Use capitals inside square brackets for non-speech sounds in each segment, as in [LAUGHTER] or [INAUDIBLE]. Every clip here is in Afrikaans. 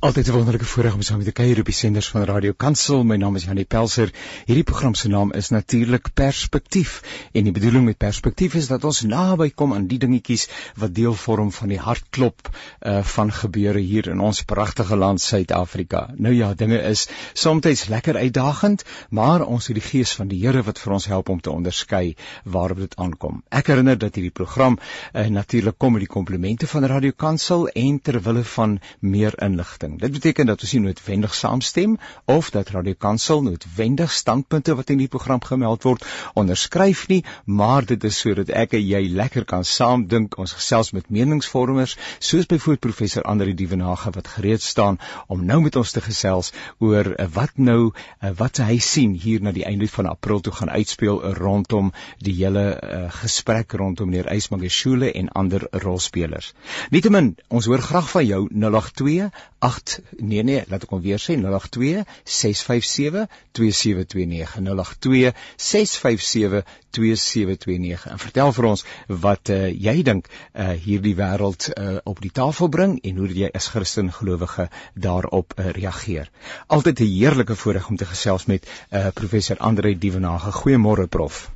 Altyd 'n wonderlike voorreg om saam met die kuier op die senders van Radio Kansel. My naam is Janie Pelser. Hierdie program se naam is natuurlik Perspektief. En die bedoeling met Perspektief is dat ons naby kom aan die dingetjies wat deel vorm van die hartklop uh van gebeure hier in ons pragtige land Suid-Afrika. Nou ja, dinge is soms lekker uitdagend, maar ons het die gees van die Here wat vir ons help om te onderskei waarop dit aankom. Ek herinner dat hierdie program uh natuurlik kom met die komplimente van Radio Kansel en ter wille van meer inligting inligting. Dit beteken dat ons nie noodwendig saamstem of dat Radio Kansel noodwendig standpunte wat in die program gemeld word onderskryf nie, maar dit is sodat ek en jy lekker kan saamdink, ons gesels met meningsvormers, soos byvoorbeeld professor Andri Dievenage wat gereed staan om nou met ons te gesels oor uh, wat nou uh, wat hy sien hier na die einde van April toe gaan uitspeel rondom die hele uh, gesprek rondom meneer Ysmagashule en ander rolspelers. Nietemin, ons hoor graag van jou 082 8 nee nee laat ek hom weer sê 082 657 2729 082 657 2729 en vertel vir ons wat uh, jy dink uh, hierdie wêreld uh, op die tafel bring en hoe jy as Christen gelowige daarop uh, reageer. Altyd 'n heerlike voorreg om te gesels met uh, professor Andre Dievenage. Goeiemôre prof.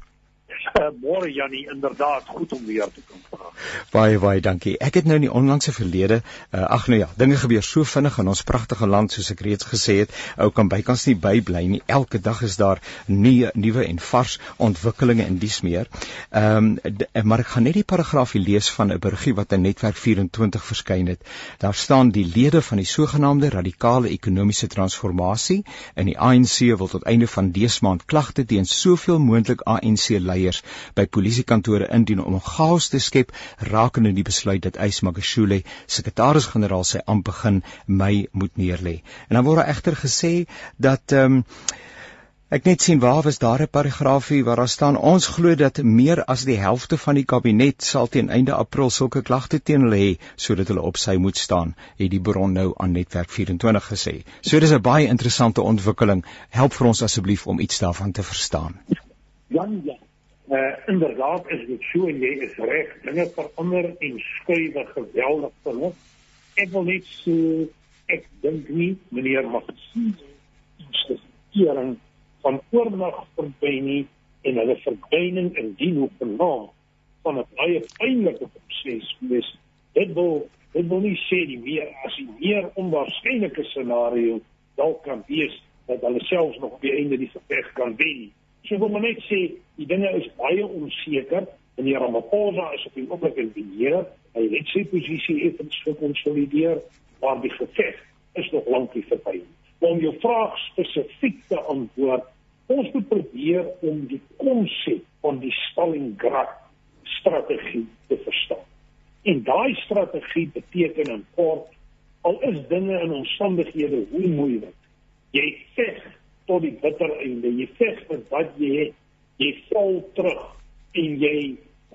[LAUGHS] Môre Jannie, inderdaad goed om weer te kom praat. Baie baie dankie. Ek het nou in die onlangse verlede, uh, ag nou ja, dinge gebeur so vinnig in ons pragtige land soos ek reeds gesê het. Ou kan bykans nie bybly nie. Elke dag is daar nie nuwe en vars ontwikkelinge in dies meer. Ehm um, maar ek gaan net die paragraafie lees van 'n burgie wat in Netwerk 24 verskyn het. Daar staan die lede van die sogenaamde radikale ekonomiese transformasie in die ANC wil tot einde van dese maand klagte teen soveel moontlik ANC leiers by polisiekantore indien om chaos te skep rakende die besluit dat Ys Magashule sekretaris-generaal sy amp begin Mei moet neerlê. En dan word daar egter gesê dat ehm um, Ek net sien waar was daar 'n paragraafie waar daar staan ons glo dat meer as die helfte van die kabinet sal teen einde April sulke klagte teen hulle hê sodat hulle op sy moet staan, het die bron nou aan Netwerk 24 gesê. So dis 'n baie interessante ontwikkeling. Help vir ons asseblief om iets daarvan te verstaan. Jan, ja, Uh inderdaad is dit so en jy is reg. Dinge verander en skuif geweldig vinnig. Ek wil net so ek dink nie meneer mag sien die stering van oornag verby nie en hulle verdwyning in die hoek genoem van 'n baie pynlike proses wees. Dit wil dit wil nie sê die meer as die meer onwaarskynlike scenario dalk kan wees dat hulle selfs nog op die einde die geveg kan wen. So wil net sê die dinge is baie onseker en die Ramaphosa is op die oomblik in beheer. Hy het sy posisie effens gekonsolideer, maar die geveg is nog lank nie verby nie. Om jou vraag spesifiek te antwoord, ons moet probeer om die konsep van die Stalingrad strategie te verstaan. En daai strategie beteken in kort al is dinge in omstandighede hoe moeilik. Jy veg tot die bitter einde. Jy veg met wat jy het. Jy val terug en jy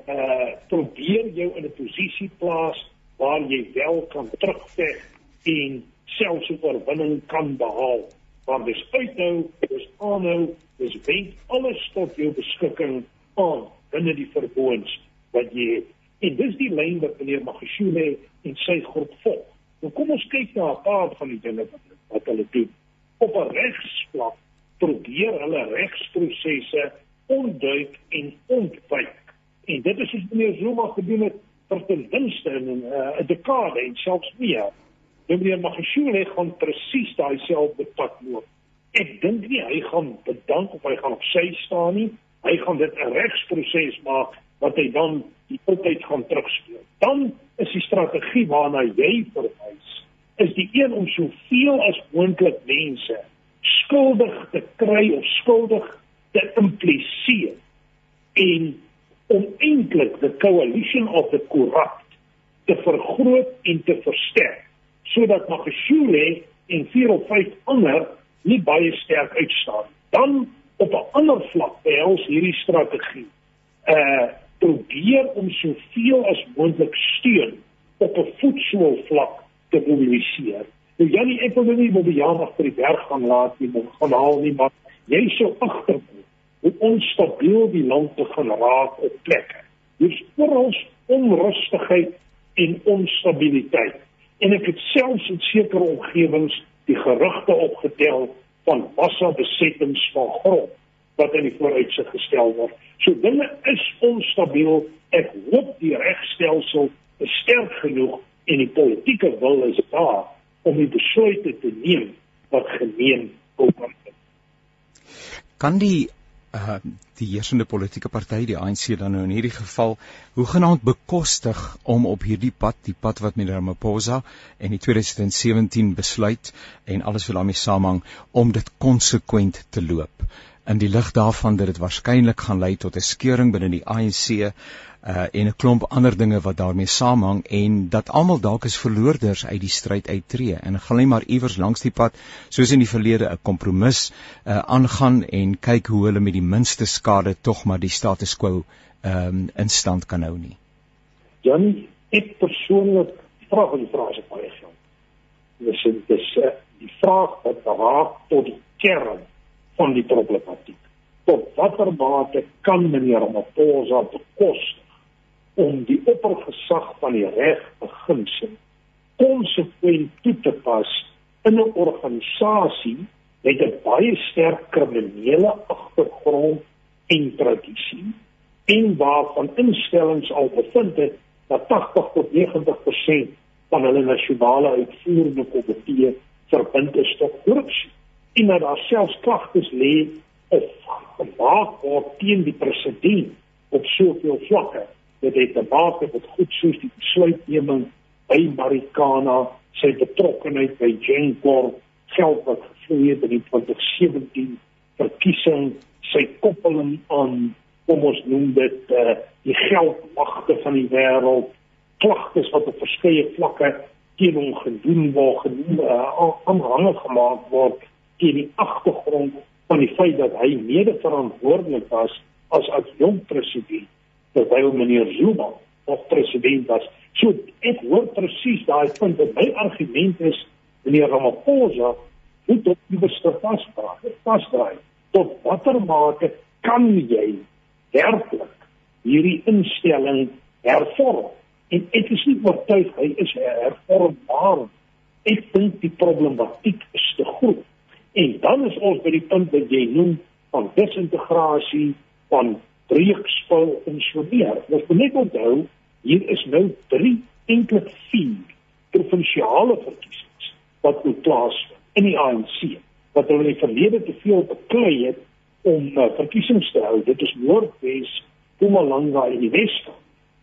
uh probeer jou in 'n posisie plaas waar jy wel kan terugveg en selfs 'n oorwinning kan behaal. Maar dis uithou, dis aanhou, dis weet alles tot jou beskikking aan binne die verboons wat jy het. En dis die lyn wat meneer Magashule en sy groep volg. Nou kom ons kyk na 'n paar van die dinge wat hulle doen op 'n regsvlak probeer hulle regsprosesse ontduik en ontwyk. En dit is wat meneer Zuma gedoen het vir ten minste in 'n uh, dekade en selfs meer. Meneer Magashule gaan presies daai selfde pad loop. Ek dink nie hy gaan bedank of hy gaan op sy staan nie. Hy gaan dit 'n regsproses maak wat hy dan die tyd gaan terugspeel. Dan is die strategie waarna jy verwys is die een om soveel as moontlik mense skuldig te kry of skuldig te impliseer en om eintlik die coalition of the corrupt te vergroot en te versterk sodat Magashule en vier of vyf ander nie baie sterk uitstaan dan op 'n ander vlak behels hierdie strategie uh probeer om soveel as moontlik steun op 'n voetsool vlak te mobiliseer. Nou wil nou nie op die jaar agter die berg gaan laat nie, maar gaan haal nie, maar jy sou agterkom hoe onstabiel die land te gaan raak op plekke. Dis vir ons onrustigheid en onstabiliteit. En ek het selfs in sekere omgewings die gerugte opgetel van massa besettings van grond wat in die vooruitsig gestel word. So dinge is onstabiel. Ek hoop die regstelsel is sterk genoeg en die politieke wil is daar om die besluite te neem wat gemeen word. Kan die uh die heersende politieke party die ANC dan nou in hierdie geval hoegenaamd bekostig om op hierdie pad die pad wat met Ramaphosa en die 2017 besluit en alles wat daarmee saamhang om dit konsekwent te loop in die lig daarvan dat dit waarskynlik gaan lei tot 'n skeuring binne die ANC uh en 'n klomp ander dinge wat daarmee saamhang en dat almal dalk as verloorders uit die stryd uittreë en gaan net maar iewers langs die pad soos in die verlede 'n kompromis uh aangaan en kyk hoe hulle met die minste skade tog maar die status quo um, in stand kan hou nie. Jan, ek persoonlik vra van die vrae se baie geld. Dis dis uh, die vraag wat raak tot die kern van die problematiek. Tot watter mate kan meneer Ramaphosa bekostig om die oppergesag van die reg beginsel konsekwent toe te pas in 'n organisasie met 'n baie sterk kriminele agtergrond en tradisie en waarvan instellings al bevind het dat 80 tot 90% van hulle nasionale uitvoerende komitee verbind is tot korrupsie en dat daar selfs klagtes lê of gemaak word teen die president op soveel vlakke. Dit het te maak met goed soos die besluitneming by Marikana, sy betrokkeheid by Genkor, geld wat gevloei het in die 2017 verkiesing, sy koppeling aan kom ons noem dit uh, die geldmagte van die wêreld, klagtes wat op verskeie vlakke teen hom gedoen word, genoem uh, aanhangig gemaak word teen die agtergrond van die feit dat hy mede verantwoordelik was as adjunkt president terwyl meneer Zuma nog president was. So ek hoor presies daai punt dat my argument is meneer Ramaphosa moet op die bestaan vasdraai. Tot watter mate kan jy werklik hierdie instelling hervorm? En ek is nie oortuig hy is hervormbaar. Ek dink die problematiek is te groot. En dan is ons by die punt wat jy noem van disintegrasie van breekspel en so meer. Ons moet net onthou hier is nou 3 enkele vier provinsiale verkiesings wat moet plaasvind in die ANC wat hulle in die verlede te veel beklei het om uh, verkiesings te hou. Dit is Noordwes, Mpumalanga en die Wes-Kaap.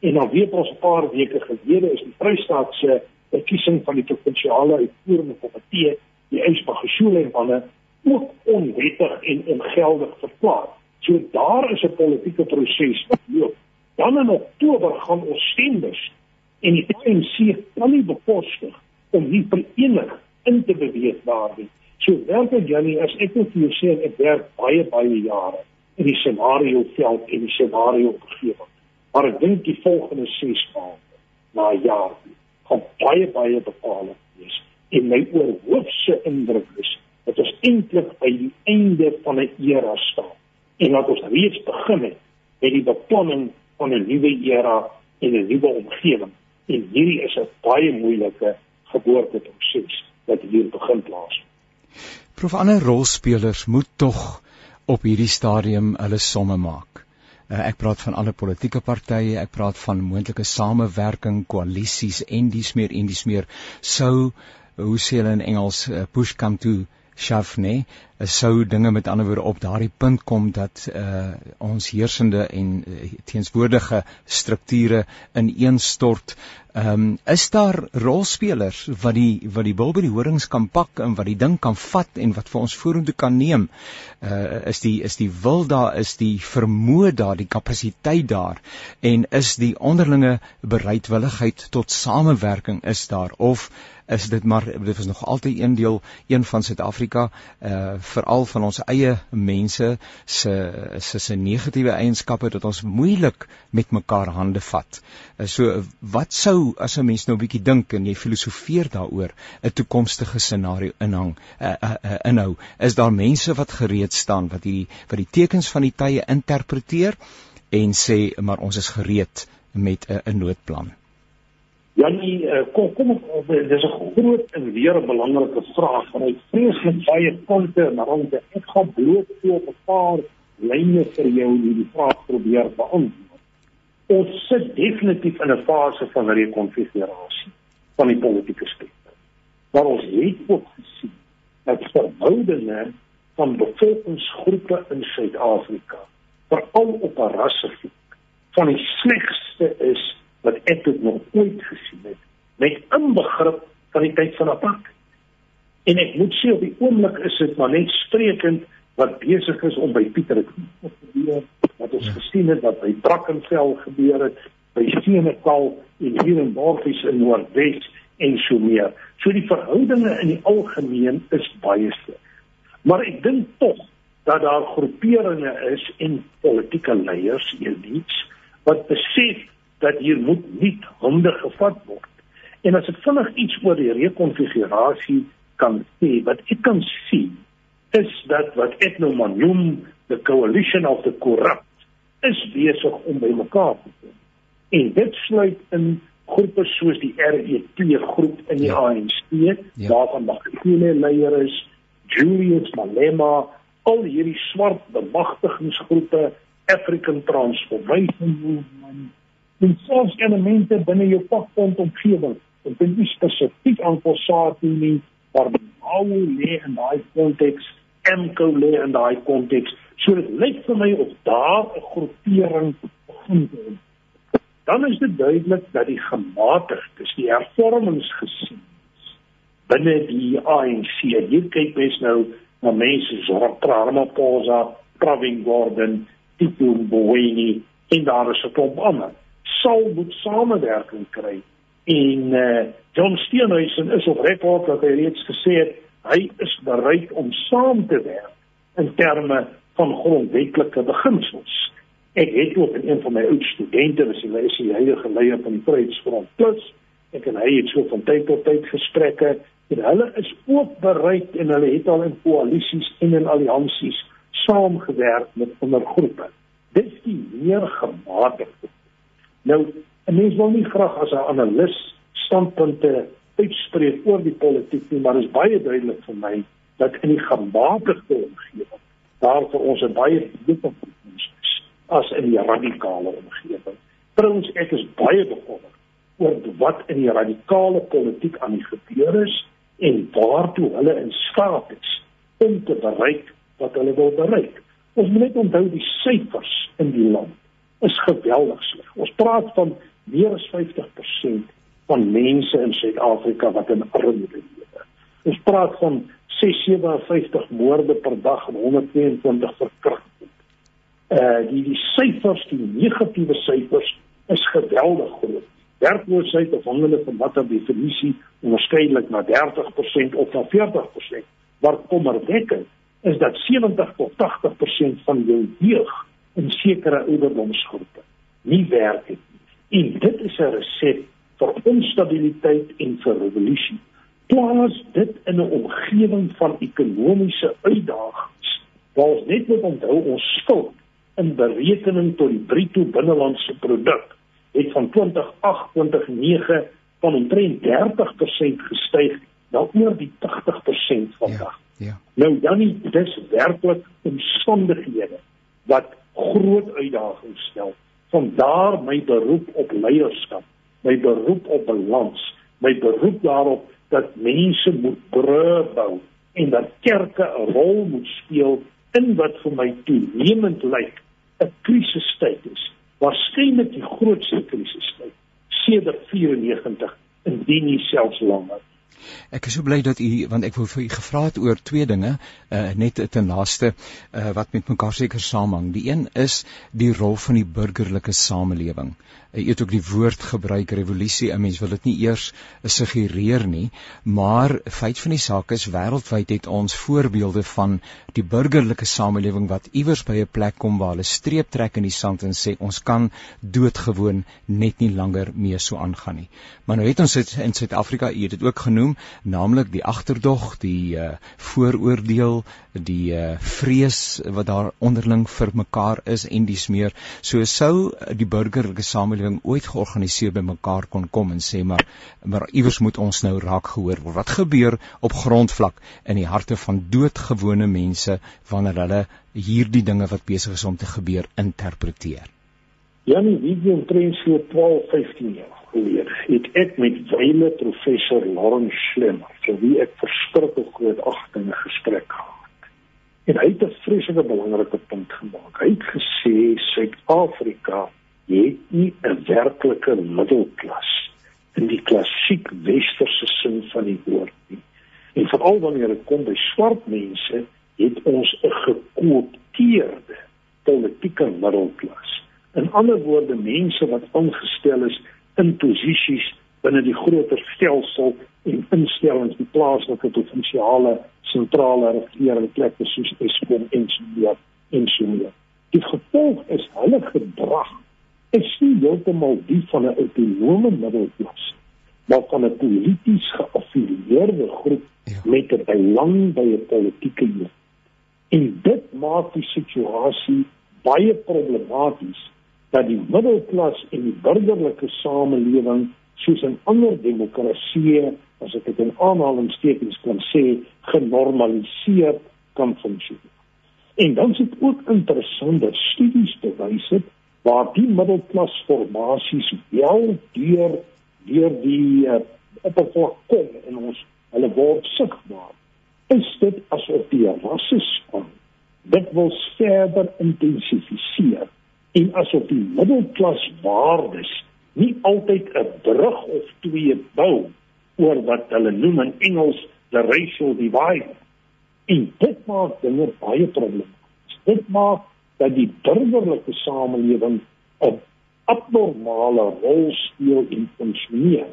En dan weet ons 'n paar weke gelede is die Vrystaat se verkiesing van die provinsiale uitvoerende komitee, die Eisbach-Geschule en wanneer ook onwettig en ongeldig verklaar. So daar is 'n politieke proses wat loop. Dan in Oktober gaan ons stembus en die ANC kan nie bekostig om nie verenig in te beweeg daar nie. So werklik Jannie, as ek net vir jou sê ek werk baie baie jare in die scenario veld en die scenario omgewing. Maar ek dink die volgende 6 maande na jaar gaan baie baie bepalend wees. En my oorhoofse indruk is dat ons eintlik by die einde van 'n era staan en dat ons reeds begin het met die beplanning van 'n nuwe era en 'n nuwe omgewing. En hierdie is 'n baie moeilike geboorteproses wat hier begin plaas. Prof ander rolspelers moet tog op hierdie stadium hulle somme maak. Uh, ek praat van alle politieke partye, ek praat van moontlike samewerking, koalisies en dies meer en dies meer sou hoe sê hulle in Engels uh, push come to shove nê sou dinge met ander woorde op daardie punt kom dat uh, ons heersende en uh, teenswoordige strukture ineenstort. Ehm um, is daar rolspelers wat die wat die bil by die horings kan pak en wat die ding kan vat en wat vir ons vorentoe kan neem? Uh is die is die wil daar is die vermoë daar, die kapasiteit daar en is die onderlinge bereidwilligheid tot samewerking is daar of is dit maar dit was nog altyd een deel een van Suid-Afrika uh veral van ons eie mense se se se negatiewe eienskappe dat ons moeilik met mekaar hande vat. Uh, so wat sou as 'n mens nou 'n bietjie dink en jy filosofeer daaroor 'n toekomstige scenario inhang uh, uh, uh, inhou is daar mense wat gereed staan wat die wat die tekens van die tye interpreteer en sê maar ons is gereed met 'n uh, noodplan. Janie, uh, kom kom op, dis 'n groot en weer 'n belangrike vraag van hy vreeslik baie kante maar ons ek gaan bloot so op 'n paar lyne vir jou hierdie vraag probeer beantwoord. Ons sit definitief in 'n fase van rekonfigurasie van die politieke spektrum. Maar ons het ook gesien dat verhoudinge van bevolkingsgroepe in Suid-Afrika, veral op 'n rassevlak, van die slegste is wat ek tot nog ooit gesien het met inbegrip van die tyd van apartheid. En ek moet sê op die oomblik is dit maar net sprekend wat besig is om by Pieter te gebeur wat ons ja. gesien het wat by Brackenfell gebeur het by Senekal en hier in Dorfies in Noordwes en so meer. So die verhoudinge in die algemeen is baie sleg. Maar ek dink tog dat daar groeperinge is en politieke leiers elites wat besef dat hier moet nie hande gevat word. En as ek vinnig iets oor die rekonfigurasie kan sê, wat ek kan sien is dat wat ek nou maar noem the coalition of the corrupt is besig om by mekaar te kom. En dit sluit in groepe soos die RET groep in die ja. ANC, ja. waarvan Magdalene leier is, Julius Malema, al hierdie swart bemagtigingsgroepe, African Transformation Movement, en selfs elemente binne jou pakpunt omgewing. Dit is nie spesifiek aan Kossatu nie, maar hou lê in daai konteks MCO lê in daai konteks. So dit lyk vir my of daar 'n groepering begin word. Dan is dit duidelik dat die gematigdes, die hervormingsgesien binne die ANC, hier kyk mens nou na mense soos Ramaphosa, Pravin Gordhan, Tito Mboweni en daar is 'n klomp ander, sal moet samewerking kry. En uh, John Steenhuisen is op rekord dat hy reeds gesê het hy is bereid om saam te werk in terme van grondwetlike beginsels. Ek het ook in een van my oud studente, was hy is die huidige leier van die Vryheidsfront Plus, ek en hy het so van tyd tot tyd gesprekke en hulle is ook bereid en hulle het al in koalisies en in alliansies saamgewerk met ander groepe. Dit is die meer gematigde. Nou, 'n mens wil nie graag as 'n analis standpunte uitspreek oor die politiek nie, maar dit is baie duidelik vir my dat in die gematigde omgewing daar vir ons 'n baie dieper toekoms is as in die radikale omgewing. Trouwens ek is baie bekommerd oor wat in die radikale politiek aan die gebeur is en waartoe hulle in staat is om te bereik wat hulle wil bereik. Ons moet net onthou die syfers in die land is geweldig sleg. Ons praat van meer as 50% van mense in Suid-Afrika wat in armoede lewe. Ons praat van 657 moorde per dag en 122 verkrachtings. Uh die die syfers, die negatiewe syfers is geweldig groot. Werkloosheid afhangende van watter definisie onderskeidelik na 30% of na 40%. Maar kommerwekkend is dat 70 tot 80% van jou jeug in sekere ouderdomsgroepe nie werk het nie. En dit is 'n resept vir onstabiliteit en vir revolusie. Plaas dit in 'n omgewing van ekonomiese uitdagings. Waar ons net moet onthou ons skuld in berekening tot die bruto binnelandse produk het van 2028 van omtrent 30% gestyg na oor die 80% vandag. Ja, ja. Nou dan nie dis werklik omstandighede wat groot uitdagings stel. Vandaar my beroep op leierskap my beroep op balans, my beroep daarop dat mense moet brûe bou en dat kerke 'n rol moet speel in wat vir my toenemend lyk 'n krisistyd is. Waarskynlik die grootste krisistyd sedert 94 indien nie selfs langer. Ek is so bly dat u want ek wou vir u gevra het oor twee dinge uh, net ten laaste uh, wat met mekaar seker saamhang. Die een is die rol van die burgerlike samelewing. Uh, u het ook die woord gebruik revolusie. 'n Mens wil dit nie eers suggereer nie, maar feit van die saak is wêreldwyd het ons voorbeelde van die burgerlike samelewing wat iewers by 'n plek kom waar hulle streep trek in die sand en sê ons kan doodgewoon net nie langer mee so aangaan nie. Maar nou het ons dit in Suid-Afrika, u het dit ook genoem, naamlik die agterdog, die uh, vooroordeel, die uh, vrees wat daar onderling vir mekaar is en dis meer. So sou die burgerlike samelewing ooit georganiseer by mekaar kon kom en sê maar maar iewers moet ons nou raak gehoor word. Wat gebeur op grondvlak in die harte van doodgewone mense wanneer hulle hierdie dinge wat besig is om te gebeur interpreteer? Ja, nie wie omtrent so 12, 15 jaar gelede het ek met wyle professor Lawrence Schlemmer, vir wie ek verskriklik groot agting gesprek gehad. En hy het 'n vreeslike belangrike punt gemaak. Hy het gesê Suid-Afrika het nie 'n werklike middelklas in die klassiek westerse sin van die woord nie. En veral wanneer dit kom by swart mense, het ons 'n gekoopteerde politieke middelklas. In ander woorde, mense wat aangestel is in posisies binne die groter stelsel en instellings, die plaaslike provinsiale sentrale regering plekke soos Eskom en so meer en so meer. Die gevolg is hulle gedrag is nie heeltemal die van 'n autonome middelklas maar van 'n polities geaffilieerde groep ja. met 'n belang by 'n politieke groep. En dit maak die situasie baie problematies dat die middelklas en die burgerlike samelewing soos in ander demokratieë as ek dit in aanhalingstekens kan sê genormaliseer kan funksioneer. En dan is dit ook interessant dat studies bewys het waar die middelklasformasies wel deur deur die uh, oppervlak kom en ons hulle word sigbaar is dit asof die rassisme dit wil verder intensifiseer en asof die middelklaswaardes nie altyd 'n brug of twee bou oor wat hulle noem in Engels the racial divide en dit maak dinge baie problematies dit maak dat die burgerlike samelewing 'n abnormale rol speel in funksioneer.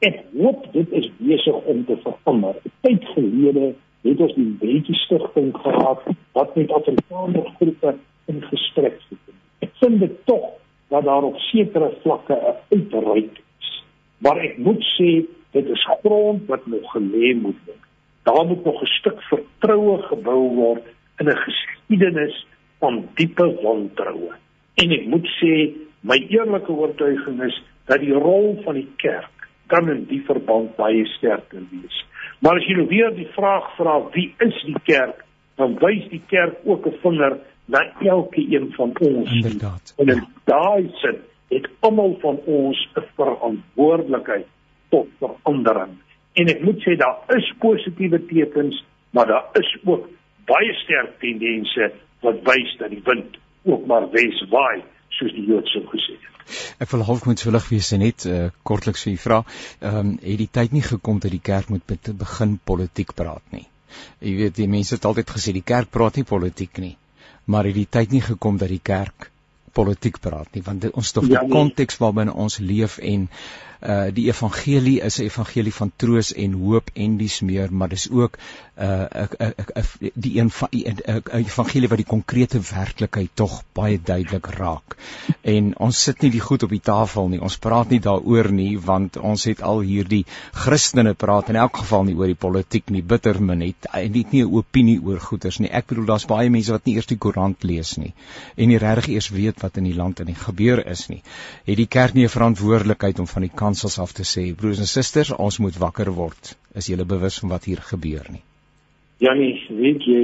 Ek hoop dit is besig om te verander. Tyd gelede het ons die Breedie Stichting gehad wat met Afrikaner groepe in gesprek het. Ek vind dit tog dat daar op sekere vlakke 'n uitreik is. Maar ek moet sê dit is grond wat nog gelê moet word. Daar moet nog 'n stuk vertroue gebou word in 'n geskiedenis van diepe wantroue. En ek moet sê my eerlike oortuiging is dat die rol van die kerk kan in die verband baie sterker wees. Maar as jy nou weer die vraag vra wie is die kerk, dan wys die kerk ook 'n vinger na elke een van ons. Inderdaad. En in daai sin het almal van ons 'n verantwoordelikheid tot verandering. En ek moet sê daar is positiewe tekens, maar daar is ook baie sterk tendense wat wys dat die wind ook maar wes waai soos die Jood sou gesê het. Ek wil half moet vullig wees en net uh, kortliks vir u vra, ehm um, het die tyd nie gekom dat die kerk moet begin politiek praat nie. Jy weet die mense het altyd gesê die kerk praat nie politiek nie, maar het die tyd nie gekom dat die kerk politiek praat nie want dit, ons stof ja, die konteks nee. waarbinne ons leef en uh die evangelie is 'n evangelie van troos en hoop en dis meer maar dis ook uh 'n die een evangelie wat die konkrete werklikheid tog baie duidelik raak. En ons sit nie die goed op die tafel nie. Ons praat nie daaroor nie want ons het al hierdie Christene praat in elk geval nie oor die politiek nie, bitter min het en nie 'n opinie oor goeders nie. Ek bedoel daar's baie mense wat nie eers die koerant lees nie en nie regtig eers weet wat in die land en die gebeur is nie. Het die kerk nie 'n verantwoordelikheid om van die kansels af te sê broers en susters ons moet wakker word. Is julle bewus van wat hier gebeur nie? Janie weet jy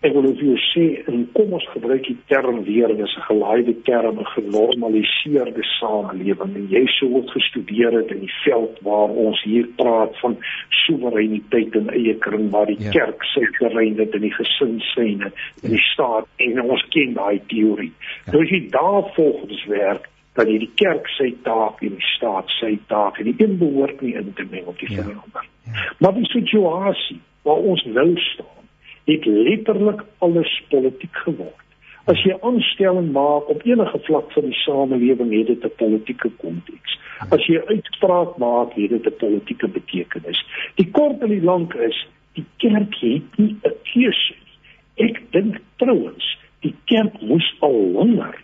ek wil vir jou sê en kom ons gebruik die term weer dis 'n gelaaide term 'n genormaliseerde samelewing. En jy sou ook gestudeer het in die veld waar ons hier praat van soewereiniteit en eie kring waar die ja. kerk sy terrein het in die gesinsyne in die staat en ons ken daai teorie. Ja. nou as jy daar volgens werk dat jy die kerk sy taak en die staat sy taak en die een behoort nie in te meng op die ja. ander. Ja. Maar die situasie waar ons nou staan, het letterlik alles politiek geword. As jy aanstelling maak op enige vlak van die samelewing, het dit 'n politieke konteks. As jy uitspraak maak, het dit 'n politieke betekenis. Die kort en die lank is, die kerk het nie 'n keuse nie. Ek dink trouens, die kerk moes al langer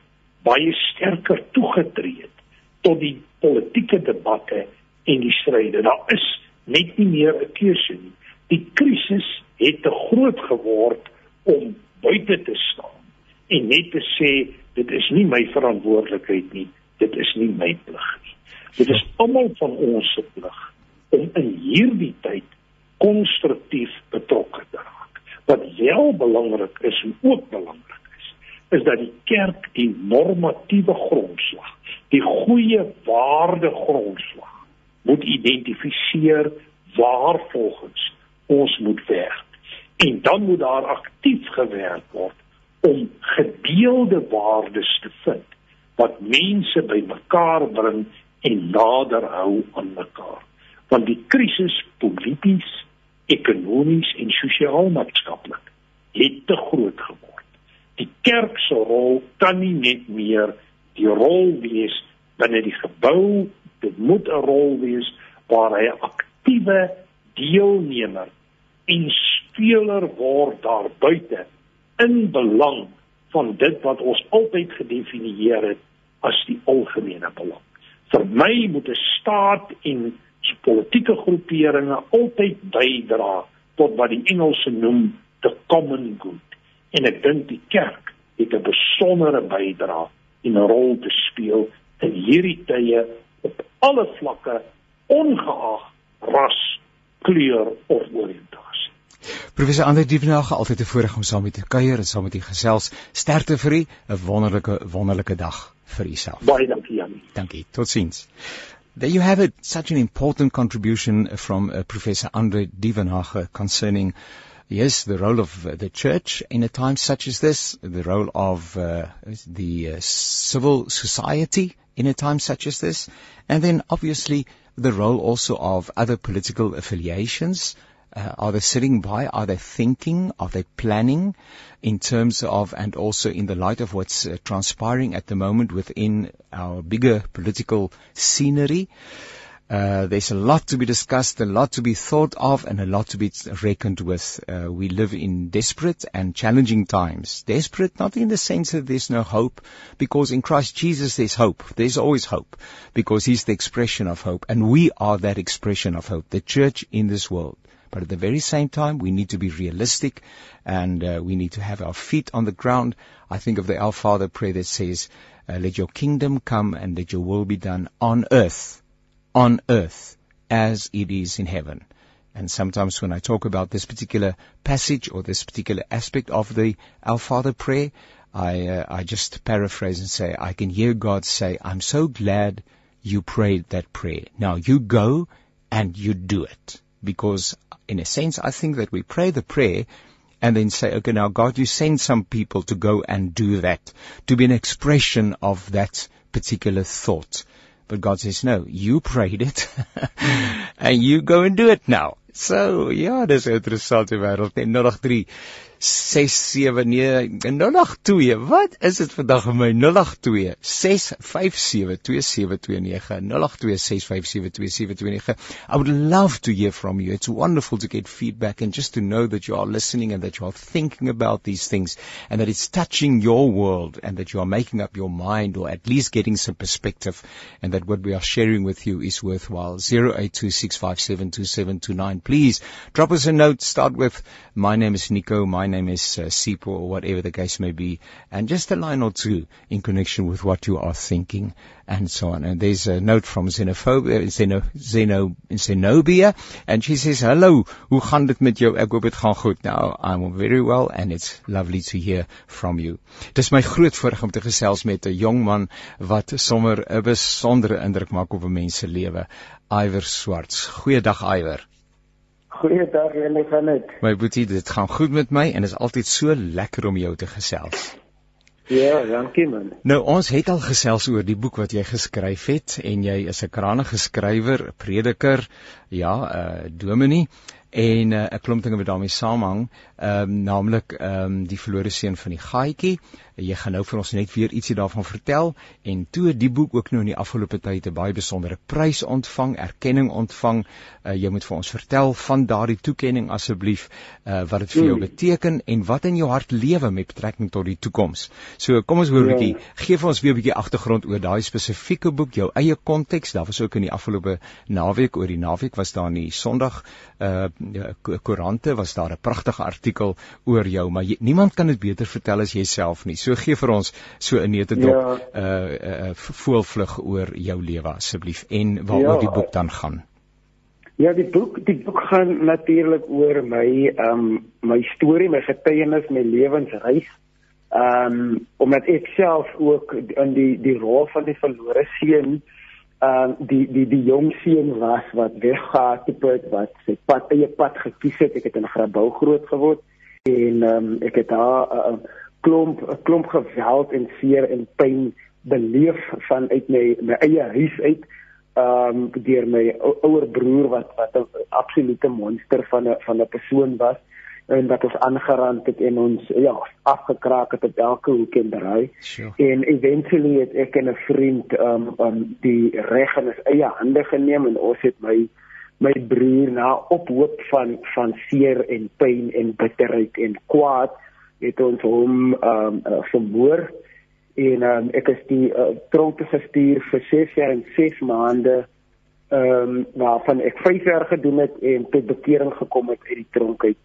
baie sterker toegetree het tot die politieke debatte en die stryde. Daar is net nie meer 'n keuse nie. Die krisis het te groot geword om buite te staan en net te sê dit is nie my verantwoordelikheid nie, dit is nie my plig nie. Dit is almal van ons se plig om in hierdie tyd konstruktief betrokke te raak. Wat wel belangrik is en ook belangrik is, dat die kerk die normatiewe grondslag, die goeie waarde grondslag moet identifiseer waar volgens ons moet werk. En dan moet daar aktief gewerk word om gedeelde waardes te vind wat mense bymekaar bring en nader hou aan mekaar. Want die krisis polities, ekonomies en sosiaal-maatskaplik het te groot geword. Die kerk se rol kan nie net meer die rol wees binne die gebou, dit moet 'n rol wees waar hy 'n aktiewe deelnemer en speler word daar buite in belang van dit wat ons altyd gedefinieer het as die algemene belang. Vir my moet 'n staat en politieke groeperinge altyd bydra tot wat die Engelse noem the common good. En ek dink die kerk het 'n besondere bydrae en 'n rol te speel in hierdie tye op alle vlakke ongeag ras, kleur of oriëntasie. Professor Andre Dievenage, altyd 'n voorreg om saam met u te kuier en saam met u gesels. Sterkte vir u, 'n wonderlike wonderlike dag vir u self. Baie dankie Jan. Dankie. Totsiens. There you have it, such an important contribution from uh, Professor Andre Dievenage concerning Yes, the role of uh, the church in a time such as this, the role of uh, the uh, civil society in a time such as this, and then obviously the role also of other political affiliations. Uh, are they sitting by? Are they thinking? Are they planning in terms of, and also in the light of what's uh, transpiring at the moment within our bigger political scenery? Uh, there's a lot to be discussed, a lot to be thought of, and a lot to be reckoned with. Uh, we live in desperate and challenging times. Desperate, not in the sense that there's no hope, because in Christ Jesus there's hope. There's always hope, because He's the expression of hope, and we are that expression of hope, the church in this world. But at the very same time, we need to be realistic, and uh, we need to have our feet on the ground. I think of the Our Father prayer that says, uh, "Let your kingdom come, and let your will be done on earth." On earth as it is in heaven. And sometimes when I talk about this particular passage or this particular aspect of the Our Father prayer, I, uh, I just paraphrase and say, I can hear God say, I'm so glad you prayed that prayer. Now you go and you do it. Because in a sense, I think that we pray the prayer and then say, okay, now God, you send some people to go and do that, to be an expression of that particular thought. But God says, no, you prayed it [LAUGHS] and you go and do it now. So, ja, dis 'n interessante wêreld. Net 083 679 Wat is dit vandag vir my 082 6572729 08265722729 I would love to hear from you. It's wonderful to get feedback and just to know that you are listening and that you are thinking about these things and that it's touching your world and that you are making up your mind or at least getting some perspective and that what we are sharing with you is worthwhile. 0826572729 Please drop us a note. Start with my name is Nico. My name is uh, Sipo or whatever the case may be. And just a line or two in connection with what you are thinking and so on. And there's a note from Xenophobia, Xeno, Xeno, Xenobia. And she says, hello, hoe gaan dit met jou? Ek hoop dit gaan goed. Now, I'm very well and it's lovely to hear from you. Dis my groot voorreg om te gesels met 'n jong man wat sommer 'n besondere indruk maak op 'n mens se lewe. Iwer Swarts. Goeiedag Iwer. Goeiedag, julle gaan dit. My boetie, dit gaan goed met my en is altyd so lekker om jou te gesels. Ja, dankie man. Nou ons het al gesels oor die boek wat jy geskryf het en jy is 'n kragtige skrywer, prediker, ja, 'n uh, dominee en 'n uh, klomp dinge wat daarmee saamhang, ehm um, naamlik ehm um, die verlore seun van die gaaitjie. Jy gaan nou vir ons net weer ietsie daarvan vertel en toe die boek ook nou in die afgelope tyd 'n baie besondere prys ontvang, erkenning ontvang. Uh, jy moet vir ons vertel van daardie toekenning asseblief, uh, wat dit vir jou hmm. beteken en wat in jou hart lewe met betrekking tot die toekoms. So kom ons hoor 'n ja. bietjie, gee vir ons weer 'n bietjie agtergrond oor daai spesifieke boek, jou eie konteks. Daar was ook in die afgelope naweek oor die naweek was daar in die Sondag uh koerante was daar 'n pragtige artikel oor jou, maar jy, niemand kan dit beter vertel as jouself nie. So gee vir ons so 'n neutedop ja. uh uh voelvlug oor jou lewe asseblief en waaroor ja. die boek dan gaan. Ja, die boek, die boek gaan natuurlik oor my ehm um, my storie, my getuienis, my lewensreis. Ehm um, omdat ek self ook in die die rol van die verlore seun ehm uh, die die die jong seun was wat tipe wat sy pad eie pad gekies het. Ek het in Grabouw groot geword en ehm um, ek het daar 'n uh, klomp 'n klomp geweld en seer en pyn beleef van uit my my eie huis uit. Ehm um, deur my ouer broer wat wat 'n absolute monster van 'n van 'n persoon was en wat ons aangerand het en ons ja afgekraak het op elke hoek en draai sure. en eventually het ek en 'n vriend um um die reg in ons eie hande geneem en ons het my my broer na ophoop van van seer en pyn en bitterheid en kwaad het ons hom um uh, vermoor. En um ek is die uh, tronk gestuur vir 6 jaar en 6 maande ehm um, waarvan ek 5 jaar gedoen het en tot bekering gekom het uit die tronk uit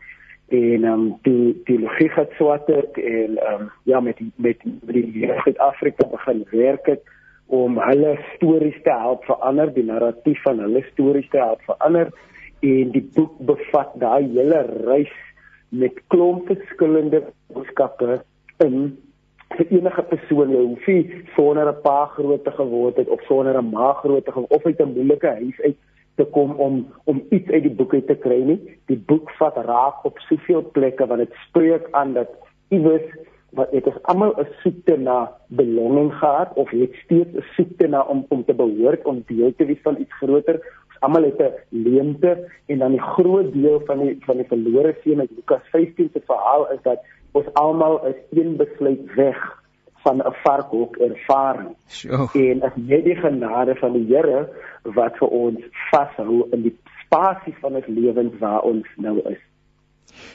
en ehm um, die teologie het swat het en ehm um, ja met die, met met die Suid-Afrika begin werk het om hulle stories te help verander, die narratief van hulle stories te help verander en die boek bevat daai hele reis met klomp verskillende boodskappe in vir enige persoon. Jy hoef nie sonder 'n pa groot te geword het of sonder 'n ma groot te of uit 'n moeilike huis uit te kom om om iets uit die boek uit te kry nie. Die boek vat raak op soveel plekke want dit spreek aan dat iewers wat dit is almal 'n soekte na belonging gehad of het steeds 'n soekte na om om te behoort om deel te wees van iets groter. Ons almal het 'n leemte en dan die groot deel van die van die verlore seun uit Lukas 15 se verhaal is dat ons almal is een besluit weg van 'n varkhok ervaring. Sure. En as net die genade van die Here wat vir ons vashou in die spasie van ons lewens waar ons nou is.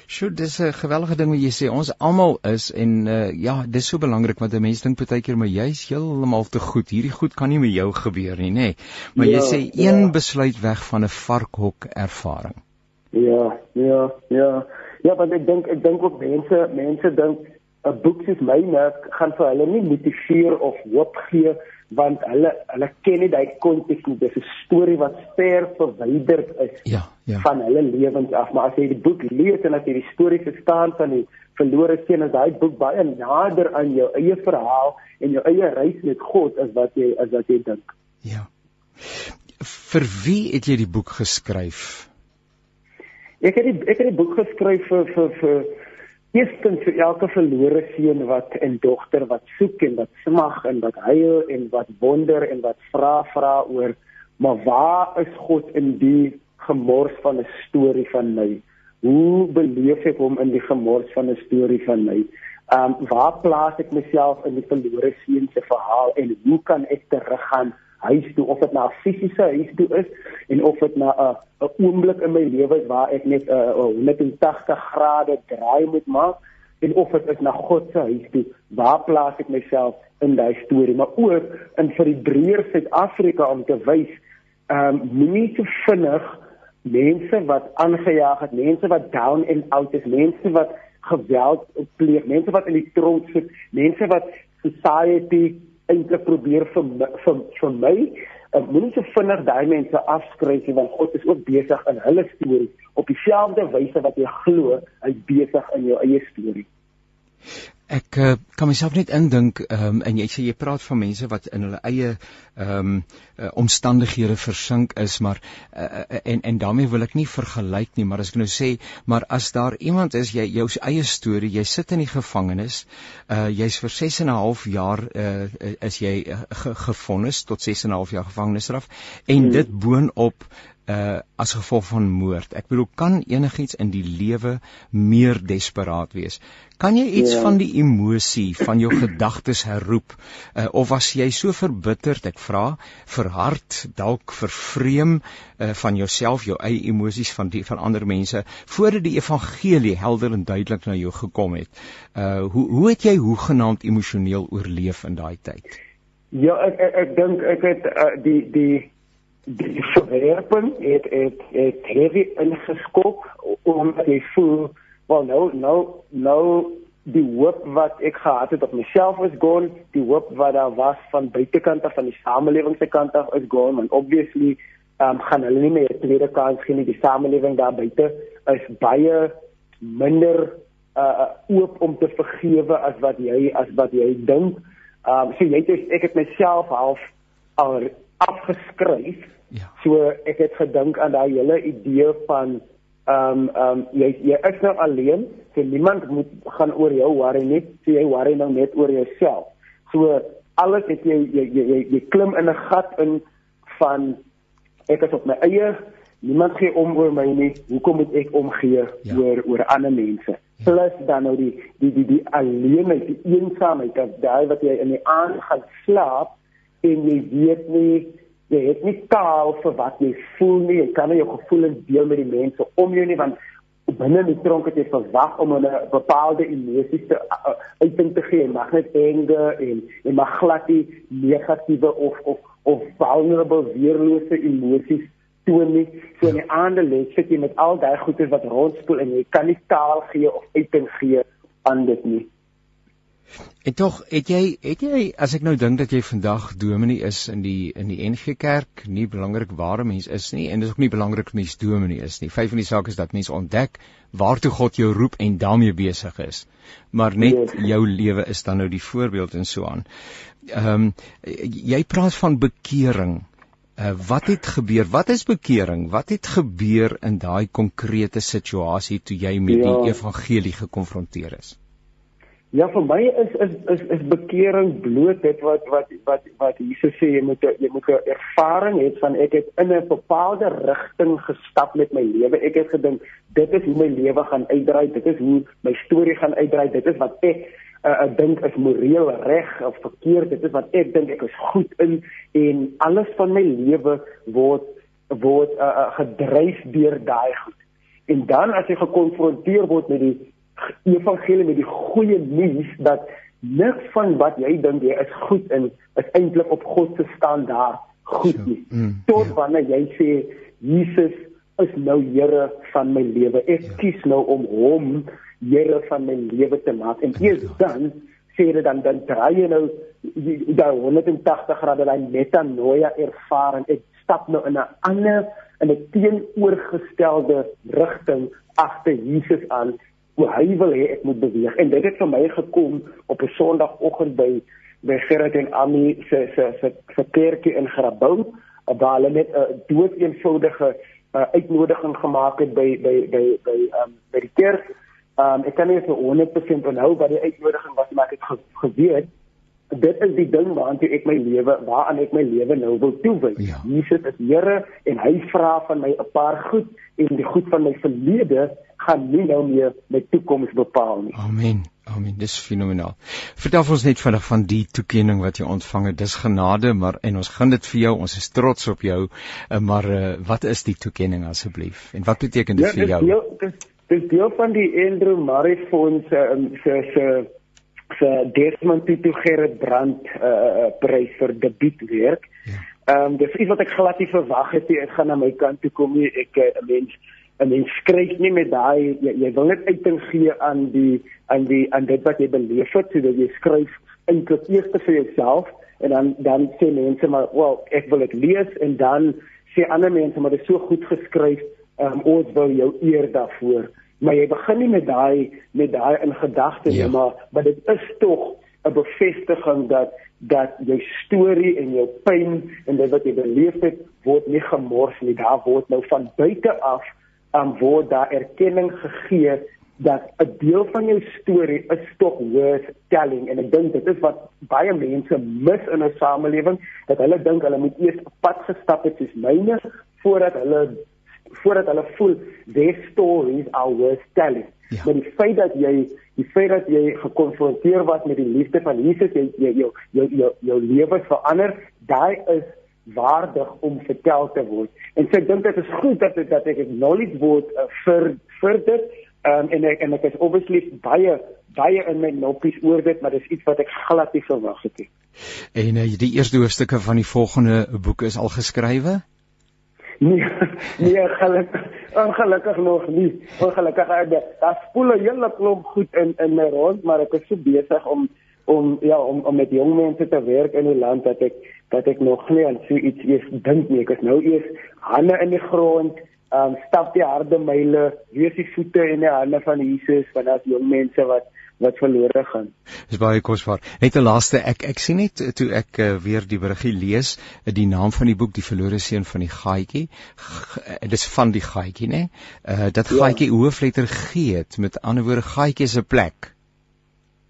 Sjoe, dis 'n geweldige ding wat jy sê. Ons almal is en uh, ja, dis so belangrik want 'n mens dink baie keer maar jy's heeltemal te goed. Hierdie goed kan nie met jou gebeur nie, nê. Nee. Maar ja, jy sê een ja. besluit weg van 'n varkhok ervaring. Ja, ja, ja. Ja, want ek dink ek dink ook mense mense dink 'n boek soos myne gaan vir hulle nie motiveer of hoop gee want hulle hulle ken nie daai konteks nie. Dis 'n storie wat ver verwyderd is ja, ja. van hulle lewens af. Maar as jy die boek lees en as jy die storie verstaan van die verlore seun, is daai boek baie nader aan jou eie verhaal en jou eie reis met God as wat jy as wat jy dink. Ja. Vir wie het jy die boek geskryf? Ek het die ek het die boek geskryf vir vir vir Eerstens vir elke verlore seun wat en dogter wat soek en wat smag en wat huil en wat wonder en wat vra vra oor maar waar is God in die gemors van 'n storie van my? Hoe beleef ek hom in die gemors van 'n storie van my? Um, waar plaas ek myself in die verlore seun se verhaal en hoe kan ek teruggaan huis toe of dit na 'n fisiese huis toe is en of dit na 'n 'n oomblik in my lewe is waar ek net 'n 180 grade draai moet maak en of dit is na God se huis toe waar plaas ek myself in daai storie? Maar ook in vir die breër Suid-Afrika om te wys ehm um, moenie te vinnig mense wat aangejaag het mense wat down and out is mense wat geweld pleeg mense wat in die tronk sit mense wat society eintlik probeer vir vir vir my ek moenie so vinnig daai mense afskryf nie want God is ook besig in hulle storie op dieselfde wyse wat jy glo hy besig in jou eie storie Ek uh, kan myself net indink um, en jy sê jy praat van mense wat in hulle eie ehm um, uh, omstandighede versink is maar uh, en en daarmee wil ek nie vergelyk nie maar as ek nou sê maar as daar iemand is jy jou eie storie jy sit in die gevangenis uh, jy's vir 6 en 'n half jaar uh, is jy uh, ge, gefonnis tot 6 en 'n half jaar gevangenisstraf en hmm. dit boonop uh as gevolg van moord. Ek bedoel kan enigiets in die lewe meer desperaat wees? Kan jy iets ja. van die emosie van jou gedagtes herroep uh, of was jy so verbitterd, ek vra, verhard, dalk vervreem uh, van jouself, jou eie emosies van die van ander mense voordat die evangelie helder en duidelik na jou gekom het? Uh hoe hoe het jy hoegenaamd emosioneel oorleef in daai tyd? Ja, ek ek, ek dink ek het uh, die die die verwerping het het het heavy ingeskop omdat jy voel wel nou nou nou die hoop wat ek gehad het op myself is gone. Die hoop wat daar was van buitekant af van die samelewing se kant af is gone. And obviously um, gaan hulle nie meer 'n tweede kans gee nie. Die samelewing daar buite is baie minder uh oop om te vergewe as wat jy as wat jy dink. Um, so jy het ek het myself half al afgeskryf Ja. So ek het gedink aan daai hele idee van ehm um, ehm um, jy jy is nou alleen, so niemand moet gaan oor jou worry net, so jy worry nou net oor jouself. So alles het jy jy jy jy, jy klim in 'n gat in van ek is op my eie, niemand gee om oor my nie. Hoekom moet ek omgee ja. oor oor ander mense? Ja. Plus dan nou die die die die alleenheid, die eensaamheid, daai wat jy in die aand gaan slaap en jy weet nie jy het nie taal vir wat jy voel nie. Jy kan nie jou gevoelens deel met die mense om jou nie want binne die tronk het jy verwag om 'n bepaalde emosie te uh, uiting te gee. Mag net anger en jy mag glad nie negatiewe of of of vulnerable weerlose emosies toon nie. So in die aande lê sit jy met al daai goeie wat rondspoel en jy kan nie taal gee of uiting gee aan dit nie. En tog, het jy het jy as ek nou dink dat jy vandag dominee is in die in die NG Kerk, nie belangrik waar 'n mens is nie en dit is ook nie belangrik mens dominee is nie. Vyf van die sake is dat mens ontdek waartoe God jou roep en daarmee besig is. Maar net jou lewe is dan nou die voorbeeld en so aan. Ehm um, jy praat van bekering. Uh, wat het gebeur? Wat is bekering? Wat het gebeur in daai konkrete situasie toe jy met ja. die evangelie gekonfronteer is? Ja, vir my is is is is bekering bloot dit wat wat wat wat Jesus sê jy moet jy moet 'n ervaring hê van ek het in 'n bepaalde rigting gestap met my lewe. Ek het gedink dit is hoe my lewe gaan uitdraai, dit is hoe my storie gaan uitdraai, dit is wat ek uh, uh, dink is moreel reg of verkeerd, dit is wat ek dink ek is goed in en alles van my lewe word word uh, uh, gedryf deur daai goed. En dan as jy gekonfronteer word met die evangelie met die goeie nuus dat niks van wat jy dink jy is goed in is eintlik op God se standaard goed nie. Mm, Tot ja. wanneer jy sê Jesus is nou Here van my lewe. Ek ja. kies nou om hom Here van my lewe te maak. En eers dan sê dit dan dan draai jy nou daai 180 grade daai metanoia ervaring. Ek stap nou in 'n ander in 'n teenoorgestelde rigting agter Jesus aan hoe hy wil hê ek moet beweeg en dit het vir my gekom op 'n Sondagoggend by by Gerard en Ami se se se se kerkie in Grabouw waar hulle net 'n dood eenvoudige uh, uitnodiging gemaak het by by by by um, by die kerk. Um, ek kan nie vir 100% onthou wat die uitnodiging was maar ek het ge geweet dit is die ding waartoe ek my lewe waaraan ek my lewe nou wil toewy. Ja. Jesus is Here en hy vra van my 'n paar goed en die goed van my verlede gaan nie nou meer my toekoms bepaal nie. Amen. Amen. Dis fenomenaal. Vertel ons net vinnig van die toekenning wat jy ontvang het. Dis genade, maar en ons gaan dit vir jou. Ons is trots op jou. Eh, maar uh, wat is die toekenning asseblief? En wat beteken dit ja, vir jou? Ja, dis dis deel van die Andrew Murray Fonds um, se se se Desmond Tutu Gerrit Brand uh, prys vir debuutwerk. Ja. Ehm um, dis iets wat ek glad nie verwag het nie. Ek gaan na my kant toe kom nie. Ek 'n mens 'n mens skryf nie met daai jy, jy wil net uiting gee aan die aan die aan dit wat jy beleef het sodat jy skryf eintlik eers vir jouself en dan dan sê mense maar wel ek wil dit lees en dan sê ander mense maar dit is so goed geskryf um, ons wil jou eer daarvoor maar jy begin nie met daai met daai in gedagte ja. nie maar maar dit is tog 'n bevestiging dat dat jou storie en jou pyn en dit wat jy beleef het word nie gemors nie daar word nou van buite af um, word daar erkenning gegee dat 'n deel van jou storie is tog worth telling en ek dink dit is wat baie mense mis in 'n samelewing dat hulle dink hulle moet eers 'n pad gestap het soos myne voordat hulle voordat hulle voel their stories are worth telling. Ja. Maar die feit dat jy die feit dat jy gekonfronteer was met die liefde van Jesus jy jy jou jou jou, jou lewe verander, daai is waardig om vertel te word. En so ek dink dit is goed dat dat ek acknowledge word uh, vir vir dit um, en ek en ek is obviously baie baie in my noppies oor dit, maar dis iets wat ek glad nie verwag het nie. En uh, die eerste hoofstukke van die volgende boek is al geskrywe? Nee, [LAUGHS] nee, gelukkig, ongelukkig nog nie. Ongelukkig het daar spoel 'n hele klomp goed in in my rond, maar ek is so besig om om ja, om om met jong mense te werk in die land dat ek dat ek nog nie aan so iets eers dink nie. Ek is nou eers hande in die grond, um, stap die harde myle, wees die voete in die hande van Jesus, want daar's jong mense wat wat verlore gaan. Dis baie kosbaar. Net 'n laaste ek ek sien net toe ek uh, weer die beriggie lees, uh, die naam van die boek Die verlore seun van die gaatjie. Dis van die gaatjie, né? Uh dat ja. gaatjie hoofletter G het. Met ander woorde gaatjie 'n plek.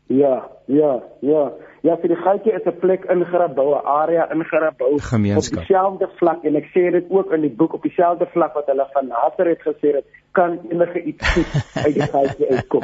Ja, ja, ja. Ja, vir die gaatjie is 'n plek ingerabou, 'n area ingerabou gemeenskap. Op dieselfde vlak en ek sê dit ook in die boek op dieselfde vlak wat hulle van Nazareth gesê het, kan enige iets uit die gaatjie uitkom.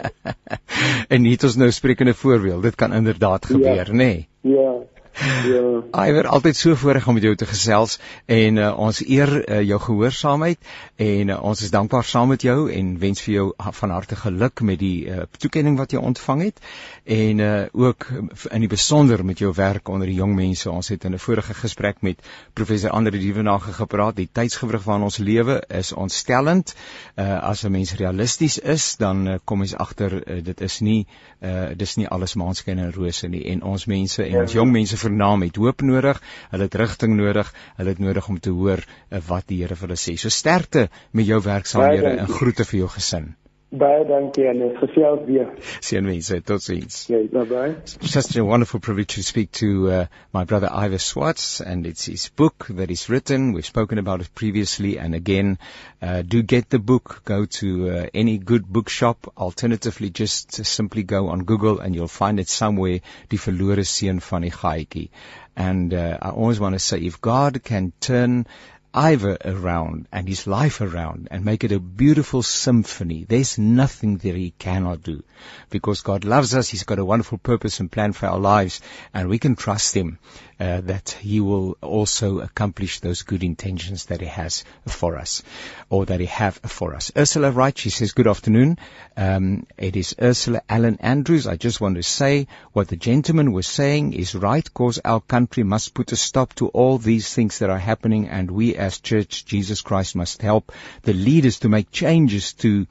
[LAUGHS] en hier het ons nou sprekende voorbeeld. Dit kan inderdaad gebeur, ja. nê? Nee. Ja. Ja. Iwer altyd so voorreg om met jou te gesels en uh, ons eer uh, jou gehoorsaamheid en uh, ons is dankbaar saam met jou en wens vir jou van harte geluk met die uh, toekenning wat jy ontvang het en uh, ook in die besonder met jou werk onder die jong mense. Ons het in 'n vorige gesprek met professor Andre Dievenage gepraat. Die tydsgewrig waarin ons lewe is ontstellend. Uh, as 'n mens realisties is, dan uh, kom ons agter uh, dit is nie uh, dis nie alles maanskyn en rose nie en ons mense en ons ja. jong mense vernaam het hoop nodig, hulle het rigting nodig, hulle het nodig om te hoor uh, wat die Here vir hulle sê. So sterkte met jou werksaamhede en groete vir jou gesin. Baie dankie en gesels weer. Seënwense, totsiens. Okay, bye bye. Such a wonderful privilege to speak to uh, my brother Ivor Swartz and it's his book that he's written. We've spoken about it previously and again, uh, do get the book. Go to uh, any good bookshop. Alternatively, just simply go on Google and you'll find it somewhere. Die verlore seun van die gaaitjie. And uh, I always want to say if God can turn Ivor around and his life around and make it a beautiful symphony. There's nothing that he cannot do because God loves us. He's got a wonderful purpose and plan for our lives and we can trust him uh, that he will also accomplish those good intentions that he has for us or that he have for us. Ursula Wright, she says, good afternoon. Um, it is Ursula Allen Andrews. I just want to say what the gentleman was saying is right because our country must put a stop to all these things that are happening and we as church, Jesus Christ must help the leaders to make changes to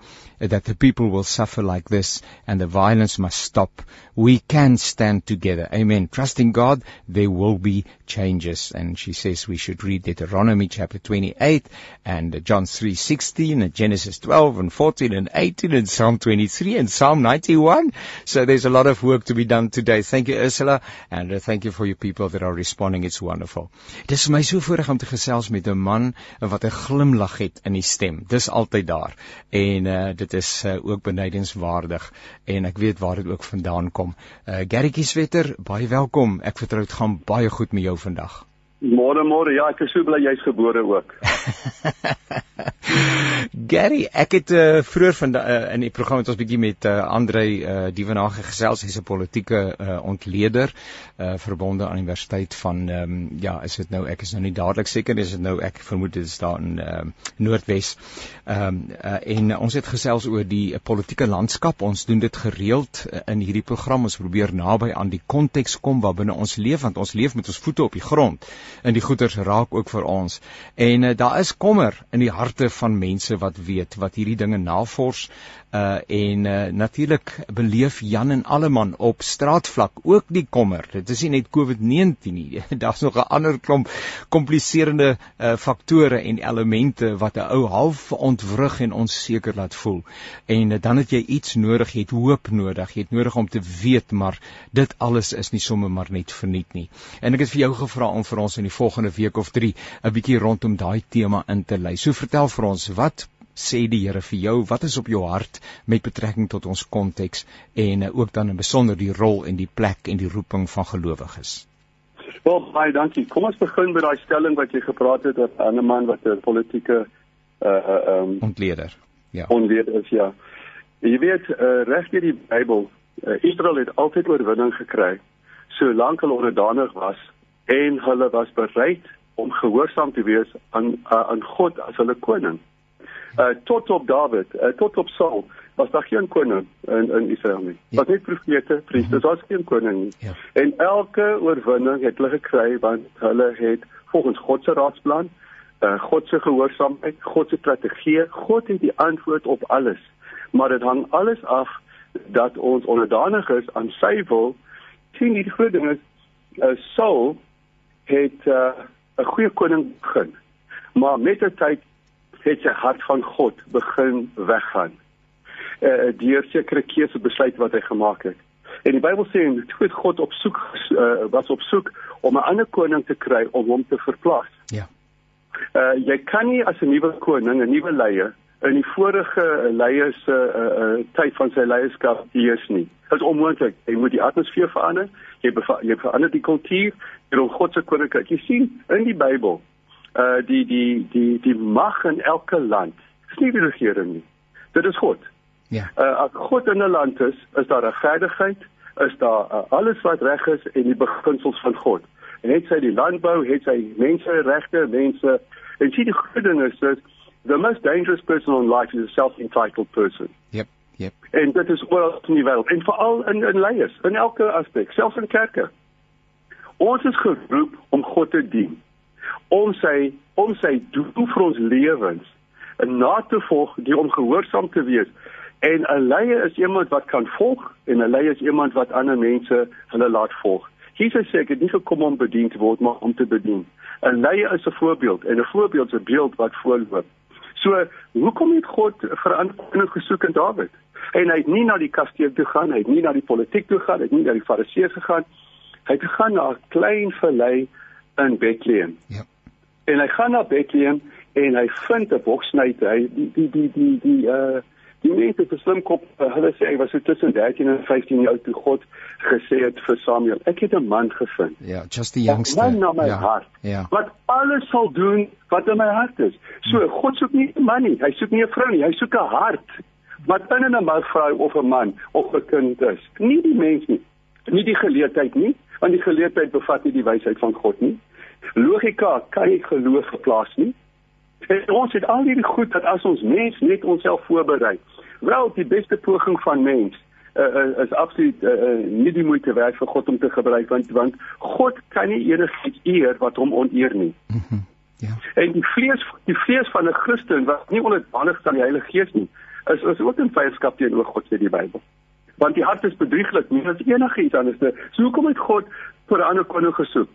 that the people will suffer like this and the violence must stop. We can stand together. Amen. Trusting God, there will be changes. And she says we should read Deuteronomy chapter 28 and John 3:16 and Genesis 12 and 14 and 18 and Psalm 23 and Psalm 91. So there's a lot of work to be done today. Thank you Ursula and uh, thank you for your people that are responding. It's wonderful. Dis my so voorreg om te gesels met 'n man wat 'n glimlag het in die stem. Dis altyd daar. En uh, dit is uh, ook benydenswaardig en ek weet waar dit ook vandaan kom. Uh Gary Kieswetter, baie welkom. Ek vertrou dit gaan baie goed met jou vandag. Môre môre, ja, ek is so bly jy's gebore ook. [LAUGHS] [LAUGHS] Gary, ek het uh, vroeër van uh, in die program het ons bietjie met uh, Andre uh, Dievenage gesels, hy's 'n politieke uh, ontleder uh, verbonde aan Universiteit van ehm um, ja, is dit nou ek is nou nie dadelik seker is dit nou ek vermoed dit is daar in ehm uh, Noordwes. Ehm um, uh, en ons het gesels oor die uh, politieke landskap. Ons doen dit gereeld uh, in hierdie program. Ons probeer naby aan die konteks kom waarbinne ons leef want ons leef met ons voete op die grond en die goeters raak ook vir ons. En uh, daar is kommer in die harte van mense wat weet wat hierdie dinge navors uh en uh, natuurlik beleef Jan en Alleman op straatvlak ook die kommer. Dit is nie net COVID-19 nie. [LAUGHS] Daar's nog 'n ander klomp kompliserende uh faktore en elemente wat 'n ou half ontwrig en onseker laat voel. En uh, dan het jy iets nodig, jy het hoop nodig, jy het nodig om te weet maar dit alles is nie sommer maar net verniet nie. En ek het vir jou gevra om vir ons in die volgende week of 3 'n bietjie rondom daai tema in te lei. So vertel vir ons, wat sê die Here vir jou? Wat is op jou hart met betrekking tot ons konteks en uh, ook dan in besonder die rol en die plek en die roeping van gelowiges? Wel, baie dankie. Kom ons begin met daai stelling wat jy gepraat het oor 'n man wat 'n politieke uh uh um ontleder. Ja. Ontleder is ja. Jy weet, uh, reg deur die Bybel, uh, Israel het altyd oorwinning gekry solank hulle onderdanig was en hulle was bereid om gehoorsaam te wees aan uh, aan God as hulle koning. Uh tot op Dawid, uh, tot op Saul was daar geen koning in in Israel nie. Ja. Was net profete, priesters, was geen koning nie. Ja. En elke oorwinning het hulle gekry want hulle het volgens God se raadsplan, uh God se gehoorsaamheid, God se strategie, God het die antwoord op alles. Maar dit hang alles af dat ons onderdanig is aan sy wil. Sien die groot ding is uh Saul het 'n uh, goeie koning begin. Maar met die tyd het sy hart van God begin weggaan. Eh uh, deur sekere keuse besluit wat hy gemaak het. En die Bybel sê en toe God op soek uh, was op soek om 'n ander koning te kry om hom te verplaas. Ja. Eh uh, jy kan nie as 'n nuwe koning, 'n nuwe leier in die vorige leiers se uh, uh, tyd van sy leierskap heers nie. Dit is onmoontlik. Jy moet die atmosfeer verander. Jy jy verander die kultuur deur God se koninkryk. Jy sien in die Bybel uh die die die die mag in elke land. Dis nie die regering nie. Dit is God. Ja. Uh as God in 'n land is, is daar regverdigheid, is daar uh, alles wat reg is en die beginsels van God. En het sy die landbou, het sy menseregte, mense en sien die goeie ding is dat the most dangerous person in life is a self-entitled person. Yep. Yep. En dit is oral in die wêreld en veral in in leiers, in elke aspek, selfs in kerke. Ons is geroep om God te dien om sy om sy doel vir ons lewens en na te volg die om gehoorsaam te wees. En 'n leier is iemand wat kan volg en 'n leier is iemand wat ander mense hulle laat volg. Jesus sê ek het nie gekom om bedien te word maar om te bedien. 'n Leier is 'n voorbeeld en 'n voorbeeld is 'n beeld wat voorloop. So, hoekom het God verantwoording gesoek in Dawid? En hy het nie na die kasteel toe gaan, hy het nie na die politiek toe gaan, hy het nie na die fariseërs gegaan. Hy het gegaan na 'n klein vallei in Bethlehem. Ja en hy gaan na Bethlehem en hy vind 'n boksnyter. Hy die die die die die uh die mense vir slimkop, uh, hulle sê hy was so tussen 13 en 15 jaar toe God gesê het vir Samuel, ek het 'n man gevind. Ja, just the youngster. Man na my ja. hart. Ja. Wat alles sal doen wat in my hart is. So hmm. God soek nie 'n man nie, hy soek nie 'n vrou nie, hy soek 'n hart. Wat binne 'n vrou of 'n man of 'n kind is. Nie die mens nie. Nie die geleerdheid nie, want die geleerdheid bevat nie die wysheid van God nie. Logika kan nie geloof verplaas nie. En ons het al hierdie goed dat as ons mens net onsself voorberei. Wel, die beste poging van mens uh, uh, is absoluut uh, uh, nie die moeite werd vir God om te gebruik want want God kan nie enigiets eer wat hom oneer nie. Mhm. Ja. En die vlees die vlees van 'n Christen wat nie onderdanig is aan die Heilige Gees nie, is is ook 'n vyandskap teenoor God sê die Bybel. Want die hart is bedrieglik, nie as enigiets anders nie. So hoekom het God vir 'n ander koning gesoek?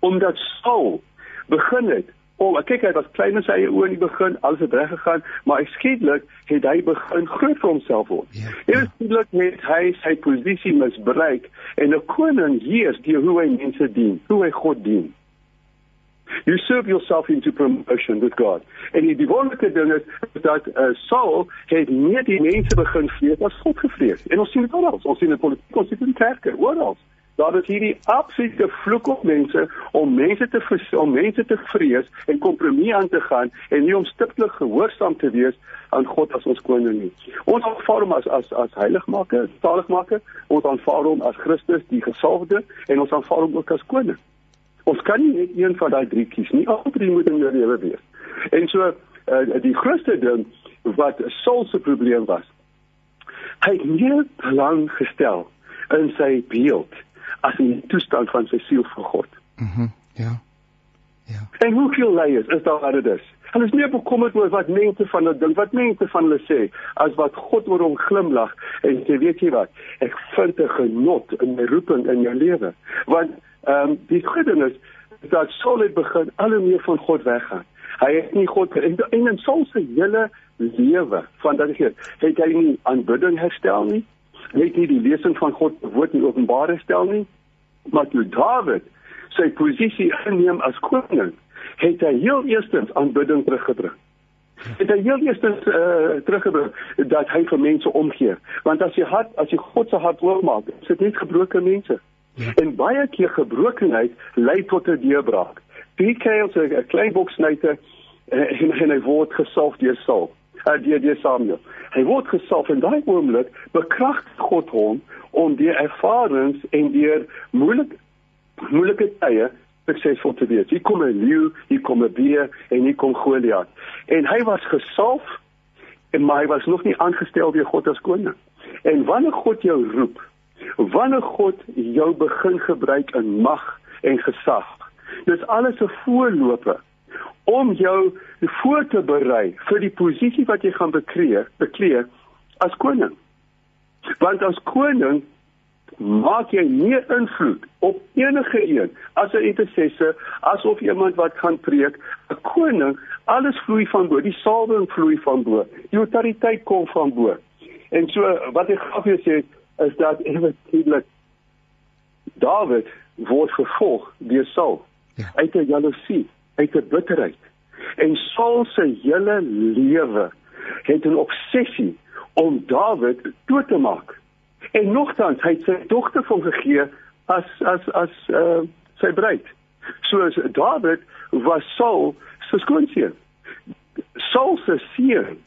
omdat Saul begin het om kyk hy was klein in sy eie oë in die begin alles het reg gegaan maar skielik het hy begin groot vir homself word ja, ja. skielik het hy sy posisie misbruik en 'n koning heers deur hoe hy mense dien hoe hy God dien You serve yourself into promotion with God. En die wonderlike ding is dat uh, Saul het nie die mense begin vrees as God gevrees. En ons sien dit oral. Ons sien dit politiek, ons sien dit in kerke, oral daar is hierdie absolute vloek op mense om mense te om mense te vrees en kompromie aan te gaan en nie om stiptelik gehoorsaam te wees aan God as ons koning nie. Ons aanvaar hom as as as heiligmaker, saligmaker, ons aanvaar hom as Christus die gesalfde en ons aanvaar hom ook as koning. Ons kan nie net een van daai drie kies nie. Al drie moet in jou lewe wees. En so uh, die grootste ding wat Saul se probleem was. Hy het nie belang gestel in sy beeld as in die toestand van sy siel vir God. Mhm. Mm ja. Ja. En hoeveel leiers is daar wat dit is? Hulle is meer bekommerd oor wat mense van hulle dink, wat mense van hulle sê, as wat God oor hom glimlag en sê, weet jy wat? Ek vind 'n genot in my roeping in jou lewe. Want ehm um, die goedenis is dat Saul het begin al hoe meer van God weggaan. Hy het nie God en, en in Saul se hele lewe van dat hy het hy nie aanbidding herstel nie. Hy het nie die lesing van God woord in Openbaring herstel nie. Maar toe Dawid sy posisie inneem as koning, het hy heel eerstens aanbidding teruggebring. Het hy heel eerstens uh, teruggebring dat hy vir mense omgee, want as jy hart as jy God se hart oopmaak, is dit net gebroke mense. En baie keer gebrokenheid lei tot 'n deurbraak. PK is 'n klein boksnyter uh, en, en hy word gesalf deur Saul. Uh, deur deur Samuel. Hy word gesalf en daai oomblik bekragtig God hom om die ervarings en deur moeilike moeilike tye suksesvol te wees. Hier kom 'n leeu, hier kom 'n beer en hier kom Goliat. En hy was gesalf en maar hy was nog nie aangestel deur God as koning. En wanneer God jou roep, wanneer God jou begin gebruik in mag en gesag, dis alles 'n voorloper om jou voor te berei vir die posisie wat jy gaan beklee, beklee as koning. Want as koning maak jy meer invloed op enige een as 'n intercessor asof iemand wat gaan preek 'n koning alles vloei van bo die salwing vloei van bo die autoriteit kom van bo en so wat ek graag wil sê is dat [LAUGHS] eintlik David word vervolg deur Saul ja. uit 'n jaloesie uit 'n bitterheid en Saul se hele lewe het 'n obsessie om David dood te maak En nogtans hy het sy dogter van gegee as as as uh sy bruid. So David was Saul se skoonseun. Saul se seun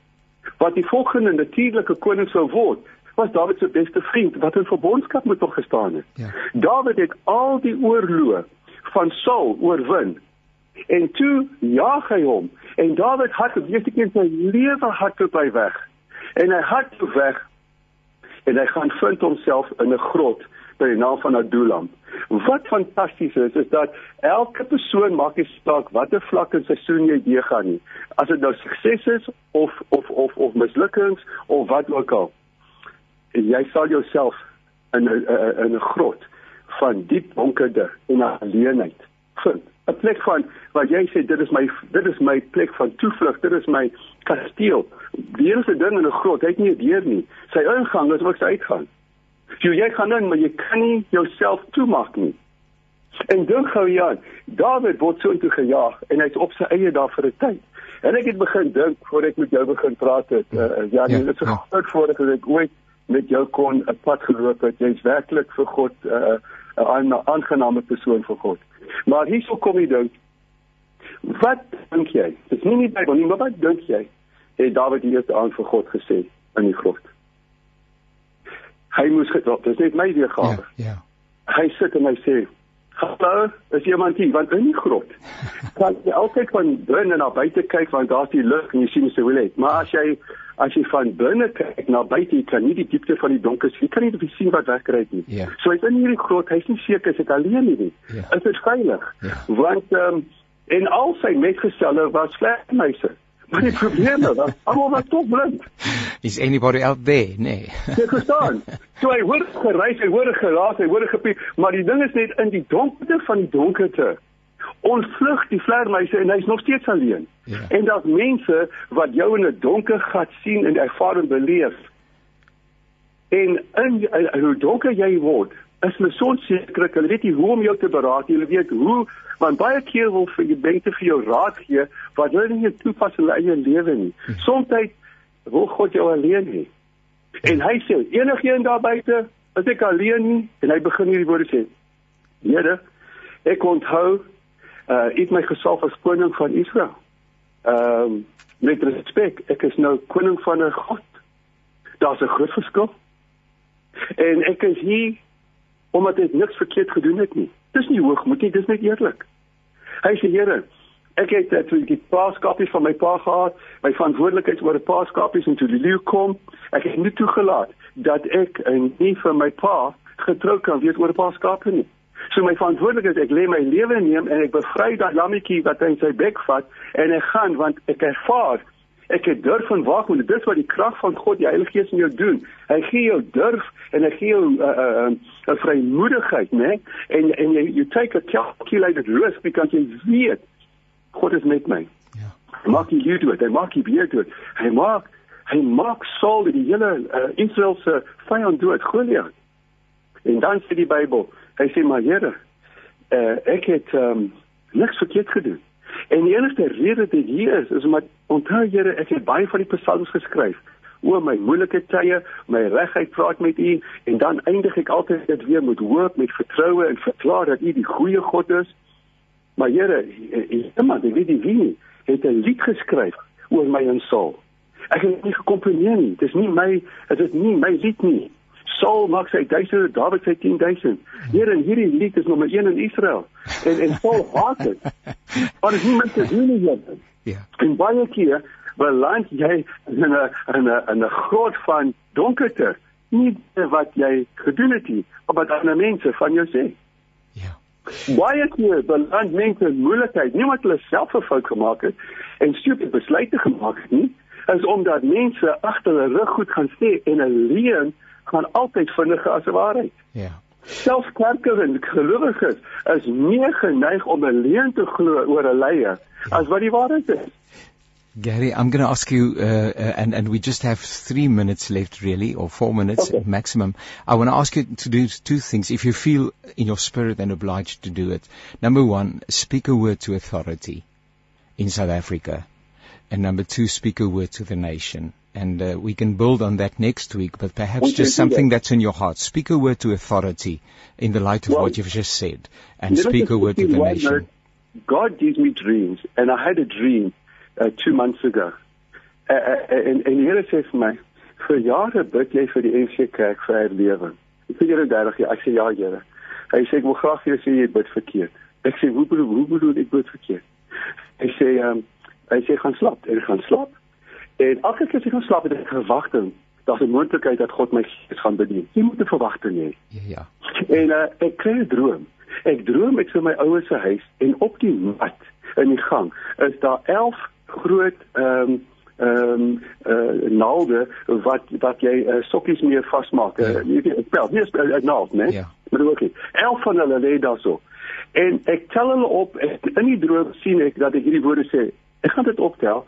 wat die volgende natuurlike koning sou word, was David se beste vriend wat in verbondskap met hom gestaan het. Ja. David het al die oorloë van Saul oorwin. En toe jaag hy hom en David het die eerste keer sy lewe hardop by weg. En hy hardop weg en hy gaan vind homself in 'n grot by die naam van Adulam. Wat fantasties is is dat elke persoon maak nie saak watter vlak in seisoen jy deur gaan nie. As dit nou sukses is of of of of mislukkings of wat ook al. Jy sal jouself in 'n in 'n grot van diep donkerte en alleenheid vind. 'n Plek van wat jy sê dit is my dit is my plek van toevlug, dit is my kasteel. Die enigste ding in 'n grot, hy het nie 'n deur nie. Sy ingang is ook sy uitgang. So jy gaan in, maar jy kan nie jouself toemaak nie. En dink gou ja, David word so intoe gejaag en hy's op sy eie daar vir 'n tyd. En ek het begin dink voor ek met jou begin praat het, uh, ja, ja, dit is ja. groot voordat ek ooit met jou kon 'n pad geloop het. Jy's werklik vir God 'n uh, 'n aangename persoon vir God. Maar hierso kom jy dink Wat dink jy? Dis nie net Bybel nie, maar wat dink jy? Het Dawid die eerste aand vir God gesê in die grot? Hy moes gedrop, dis net my weergawe. Ja, ja. Hy sit en hy sê, "Hallo, is iemand hier?" Want in die grot [LAUGHS] kan jy altyd van binne na buite kyk want daar's die lig en jy sien hoe dit. Maar as jy as jy van binne kyk na buite, jy kan nie die diepte van die donker sien. Jy kan nie sien wat wegkry nie. Ja. So hy's in hierdie grot, hy's nie seker as dit alleen nie. Ja. Is dit veilig? Ja. Want ehm um, en al sy metgeselle was vlegmeise. Maar die probleme was almal was tog blind. Is anybody out there? Nee. Jy verstaan. So hy hoor gereis, hy hoor geraas, hy hoor gepiep, maar die ding is net in die donkerte van die donkerte. Ons vlug die vleermuise en hy's nog steeds alleen. Ja. En daar's mense wat jou in 'n donker gat sien en ervaar en beleef. En in hoe donker jy word, is hulle so seker, hulle weet nie hoe om jou te beraad nie, hulle weet hoe want baie keer wil vir jy benke vir jou raad gee wat hulle nie toepas in hulle eie lewe nie. Hm. Soms wil God jou alleen hê. En hy sê enigiemand daar buite, as ek alleen nie en hy begin hierdie woorde sê. Here, ek onthou uh ek my gesalf as koning van Israel. Ehm um, met respek, ek is nou koning van 'n God. Daar's 'n groot verskil. En ek is hier omdat ek niks verkeerd gedoen het nie. Dis nie hoogmoed nie, dis net eerlik. Hy sê Here, ek het uh, toe die paaskapies van my pa gehad, my verantwoordelikheid oor die paaskapies en toe die leeu kom, ek het nie toegelaat dat ek en nie vir my pa getrou kan wees oor die paaskapie nie. So my verantwoordelikheid is ek lê my lewe neem en ek bevry daai lammetjie wat hy in sy bek vat en ek gaan want ek ervaar ek het durf en wag en dit is wat die krag van God die Heilige Gees in jou doen. Hy gee jou durf en hy gee jou 'n uh, uh, uh, 'n vrymoedigheid, né? En en jy you take a calculated risk because jy weet God is met my. Ja. Hy maak jy doen dit. Hy maak jy weer doen. Hy maak hy maak Saul die hele uh, Israel se vyand dood, Goliat. En dan sê die Bybel, hy sê maar Here, uh, ek het um, niks verkeerd gedoen. En die enigste rede dit hier is, is omdat onthou Here, ek het baie van die psalms geskryf oor my moeilike tye, my regheid praat met U en dan eindig ek altyd dit weer met hoop, met vertroue en verklaar dat U die goeie God is. Maar Here, iemand, ek weet nie wie, het 'n lied geskryf oor my en Saul. Ek het nie gekomponeer nie. Dis nie my, dit is nie my lied nie. Saul maak sy duisende, Dawid sy 10000. Hier in hierdie lied is nommer 1 in Israel. En en Saul haat dit. Maar dis nie met te doen nie. Ja. En baie keer beland jy in 'n in 'n in 'n groot van donkerte. Nie wat jy gedoen het nie, maar wat ander mense van jou sê. Ja. Baie keer beland mense in moeilikheid, nie omdat hulle self 'n fout gemaak het en stupide besluite gemaak het nie, is omdat mense agter hulle rug goed gaan sê en 'n leuen gaan altyd vinniger as 'n waarheid. Ja. Selfs kerke en gelowiges is nie geneig om 'n leuen te glo oor 'n leier as wat die waarheid is. Gary, I'm going to ask you, uh, uh, and, and we just have three minutes left, really, or four minutes okay. maximum. I want to ask you to do two things, if you feel in your spirit and obliged to do it. Number one, speak a word to authority in South Africa. And number two, speak a word to the nation and uh, we can build on that next week, but perhaps just something that. that's in your heart. Speak a word to authority in the light of well, what you've just said, and speak a word to the nation. God gives me dreams, and I had a dream uh, two months ago. Uh, en en die Here sê vir my, vir jare bid jy vir die NG Kerk vir herlewing. Ek sê Here 30 jaar, ek sê ja Here. Hy sê ek wil graag vir jou sê jy bid verkeerd. Ek sê hoe bedoel hoe bedoel ek bid verkeerd? Hy sê ehm um, hy sê gaan slaap, hy gaan slaap. En elke keer as ek gaan slaap het ek gewagting, daar's 'n moontlikheid dat God my gees gaan bedien. Jy moet 'n verwagting hê. Ja, ja. En uh, ek kry 'n droom. Ek droom ek sien my ouers se huis en op die mat in die gang is daar 11 groot ehm um, ehm um, uh, naalde wat wat jy uh, sokkies mee vasmaak. Ja. Uh, jy weet, pel, nie 'n naald, né? Ja. Maar ook nie. 11 van hulle lê daar so. En ek tel hulle op en in die droom sien ek dat ek hierdie woorde sê Ek gaan dit optel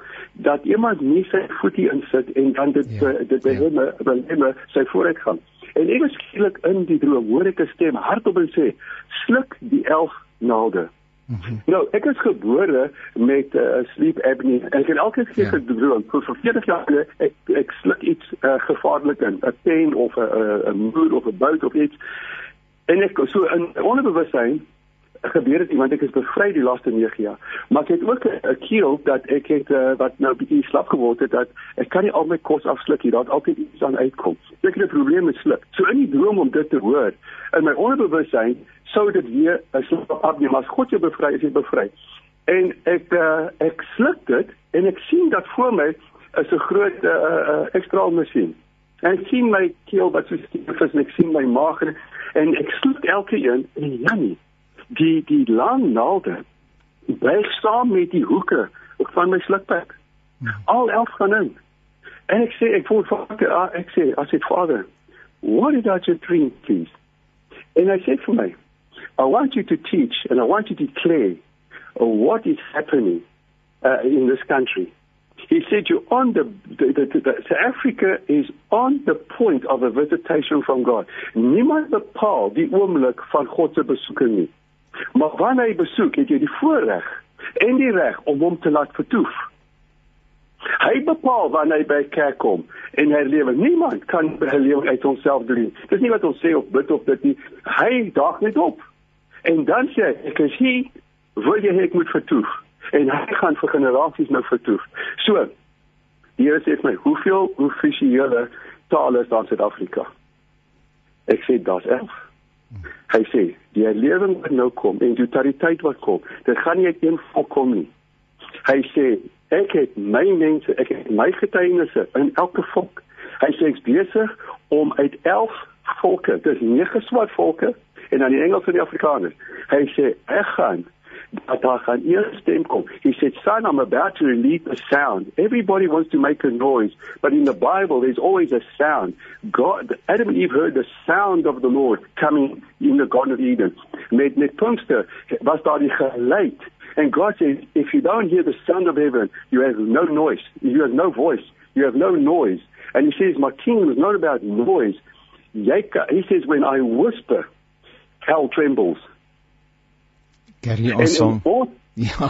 dat iemand nie sy voetie insit en dan dit ja, uh, dit by ja. hom sy vooruit gaan. En ek skielik in die droom hoor ek 'n stem hardop en sê: "Sluk die 11 naalde." Mm -hmm. Nou, ek is gebore met 'n uh, sleep apnea. Ek het elke keer ja. gedroom vir 40 jaar ek ek sluk iets uh, gevaarlik in, 'n pen of 'n 'n muur of 'n buit of iets. En ek so in onderbewussyn gebeur het want ek is bevry die laaste 9 jaar. Maar ek het ook 'n keel dat ek het uh, wat nou bietjie slap geword het dat ek kan nie al my kos afsluk hier. Daar't altyd iets aan uitkom. Ek het 'n probleem met sluk. So in die droom om dit te hoor, in my onderbewussyn sou dit weer 'n slap afneem as God jou bevry is jy bevry. En ek uh, ek sluk dit en ek sien dat voor my is 'n groot uh, uh, ekstra masjien. En ek sien my keel wat so styf is en ek sien my maag en ek sluk elke een en ja nie die die lang naalde buig saam met die hoeke van my slukpak. Ja. Al elf gaan in. En ek sê ek voel vader ah, ek sê as dit vader what did I just dream please? And I said for me I want you to teach and I want you to declare what is happening uh, in this country. He said you're on the, the, the, the, the South Africa is on the point of a visitation from God. Niemand bepaal die oomblik van God se besoeking nie. Maar wanneer hy besoek, het jy die voorreg en die reg om hom te laat vertoef. Hy bepaal wanneer hy by kerk kom en hy lewe. Niemand kan by lewe uit homself doen. Dis nie wat ons sê of bid of dit nie. Hy daag net op. En dan sê hy, ek is hier, wil jy ek moet vertoef? En hy gaan vir generasies nou vertoef. So, die Here sê vir my, hoeveel offisiële tale is daar in Suid-Afrika? Ek sê daar's 11. Hy sê die herlewing wat nou kom en die totaliteit wat kom, dit gaan nie een volk kom nie. Hy sê ek het my mense, ek het my getuienisse in elke volk. Hy sê ek's besig om uit 11 volke, dis nege swart volke en dan die Engels en die Afrikaner. Hy sê ek gaan dat daar gaan eers stem kom. He said, son, I'm about to release a sound. Everybody wants to make a noise, but in the Bible, there's always a sound. God, Adam and Eve heard the sound of the Lord coming in the Garden of Eden. And God says, if you don't hear the sound of heaven, you have no noise. You have no voice. You have no noise. And he says, my kingdom is not about noise. He says, when I whisper, hell trembles. Gary, ons song. Ja, dis ja,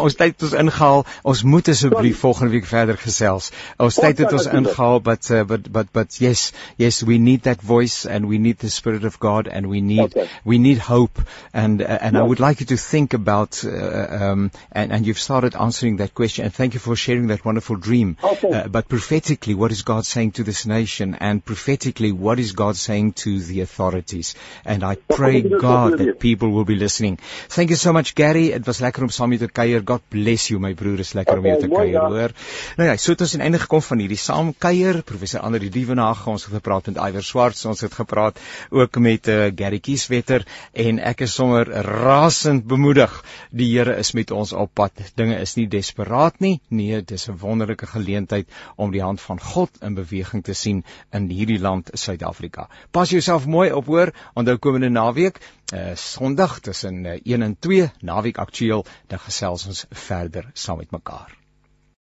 ons tyd het ons ingehaal. Ons moet asseblief volgende week verder gesels. Ons tyd het ons ingehaal, but uh, but but but yes, yes, we need that voice and we need the spirit of God and we need okay. we need hope and uh, and yeah. I would like you to think about uh, um and and you've started answering that question and thank you for sharing that wonderful dream. Okay. Uh, but prophetically, what is God saying to this nation and prophetically, what is God saying to the authorities? And I pray God that people will be listening. Thank you so much, Gary. It was lekker om saam met jou te kuier. God bless you my broer, is lekker okay, om jou te kuier, hoor. Nou ja, so het ons aan einde gekom van hierdie saam kuier. Professor Ander die Dievenage, ons het gepraat met Iwer Swarts, ons het gepraat ook met uh, Gary Kieswetter en ek is sommer rasend bemoedig. Die Here is met ons op pad. Dinge is nie desperaat nie. Nee, dis 'n wonderlike geleentheid om die hand van God in beweging te sien in hierdie land Suid-Afrika. Pas jouself mooi op, hoor. Onthou komende naweek uh, Sondag tussen uh, 1 en 2 naweek aktueel dan gesels ons verder saam met mekaar.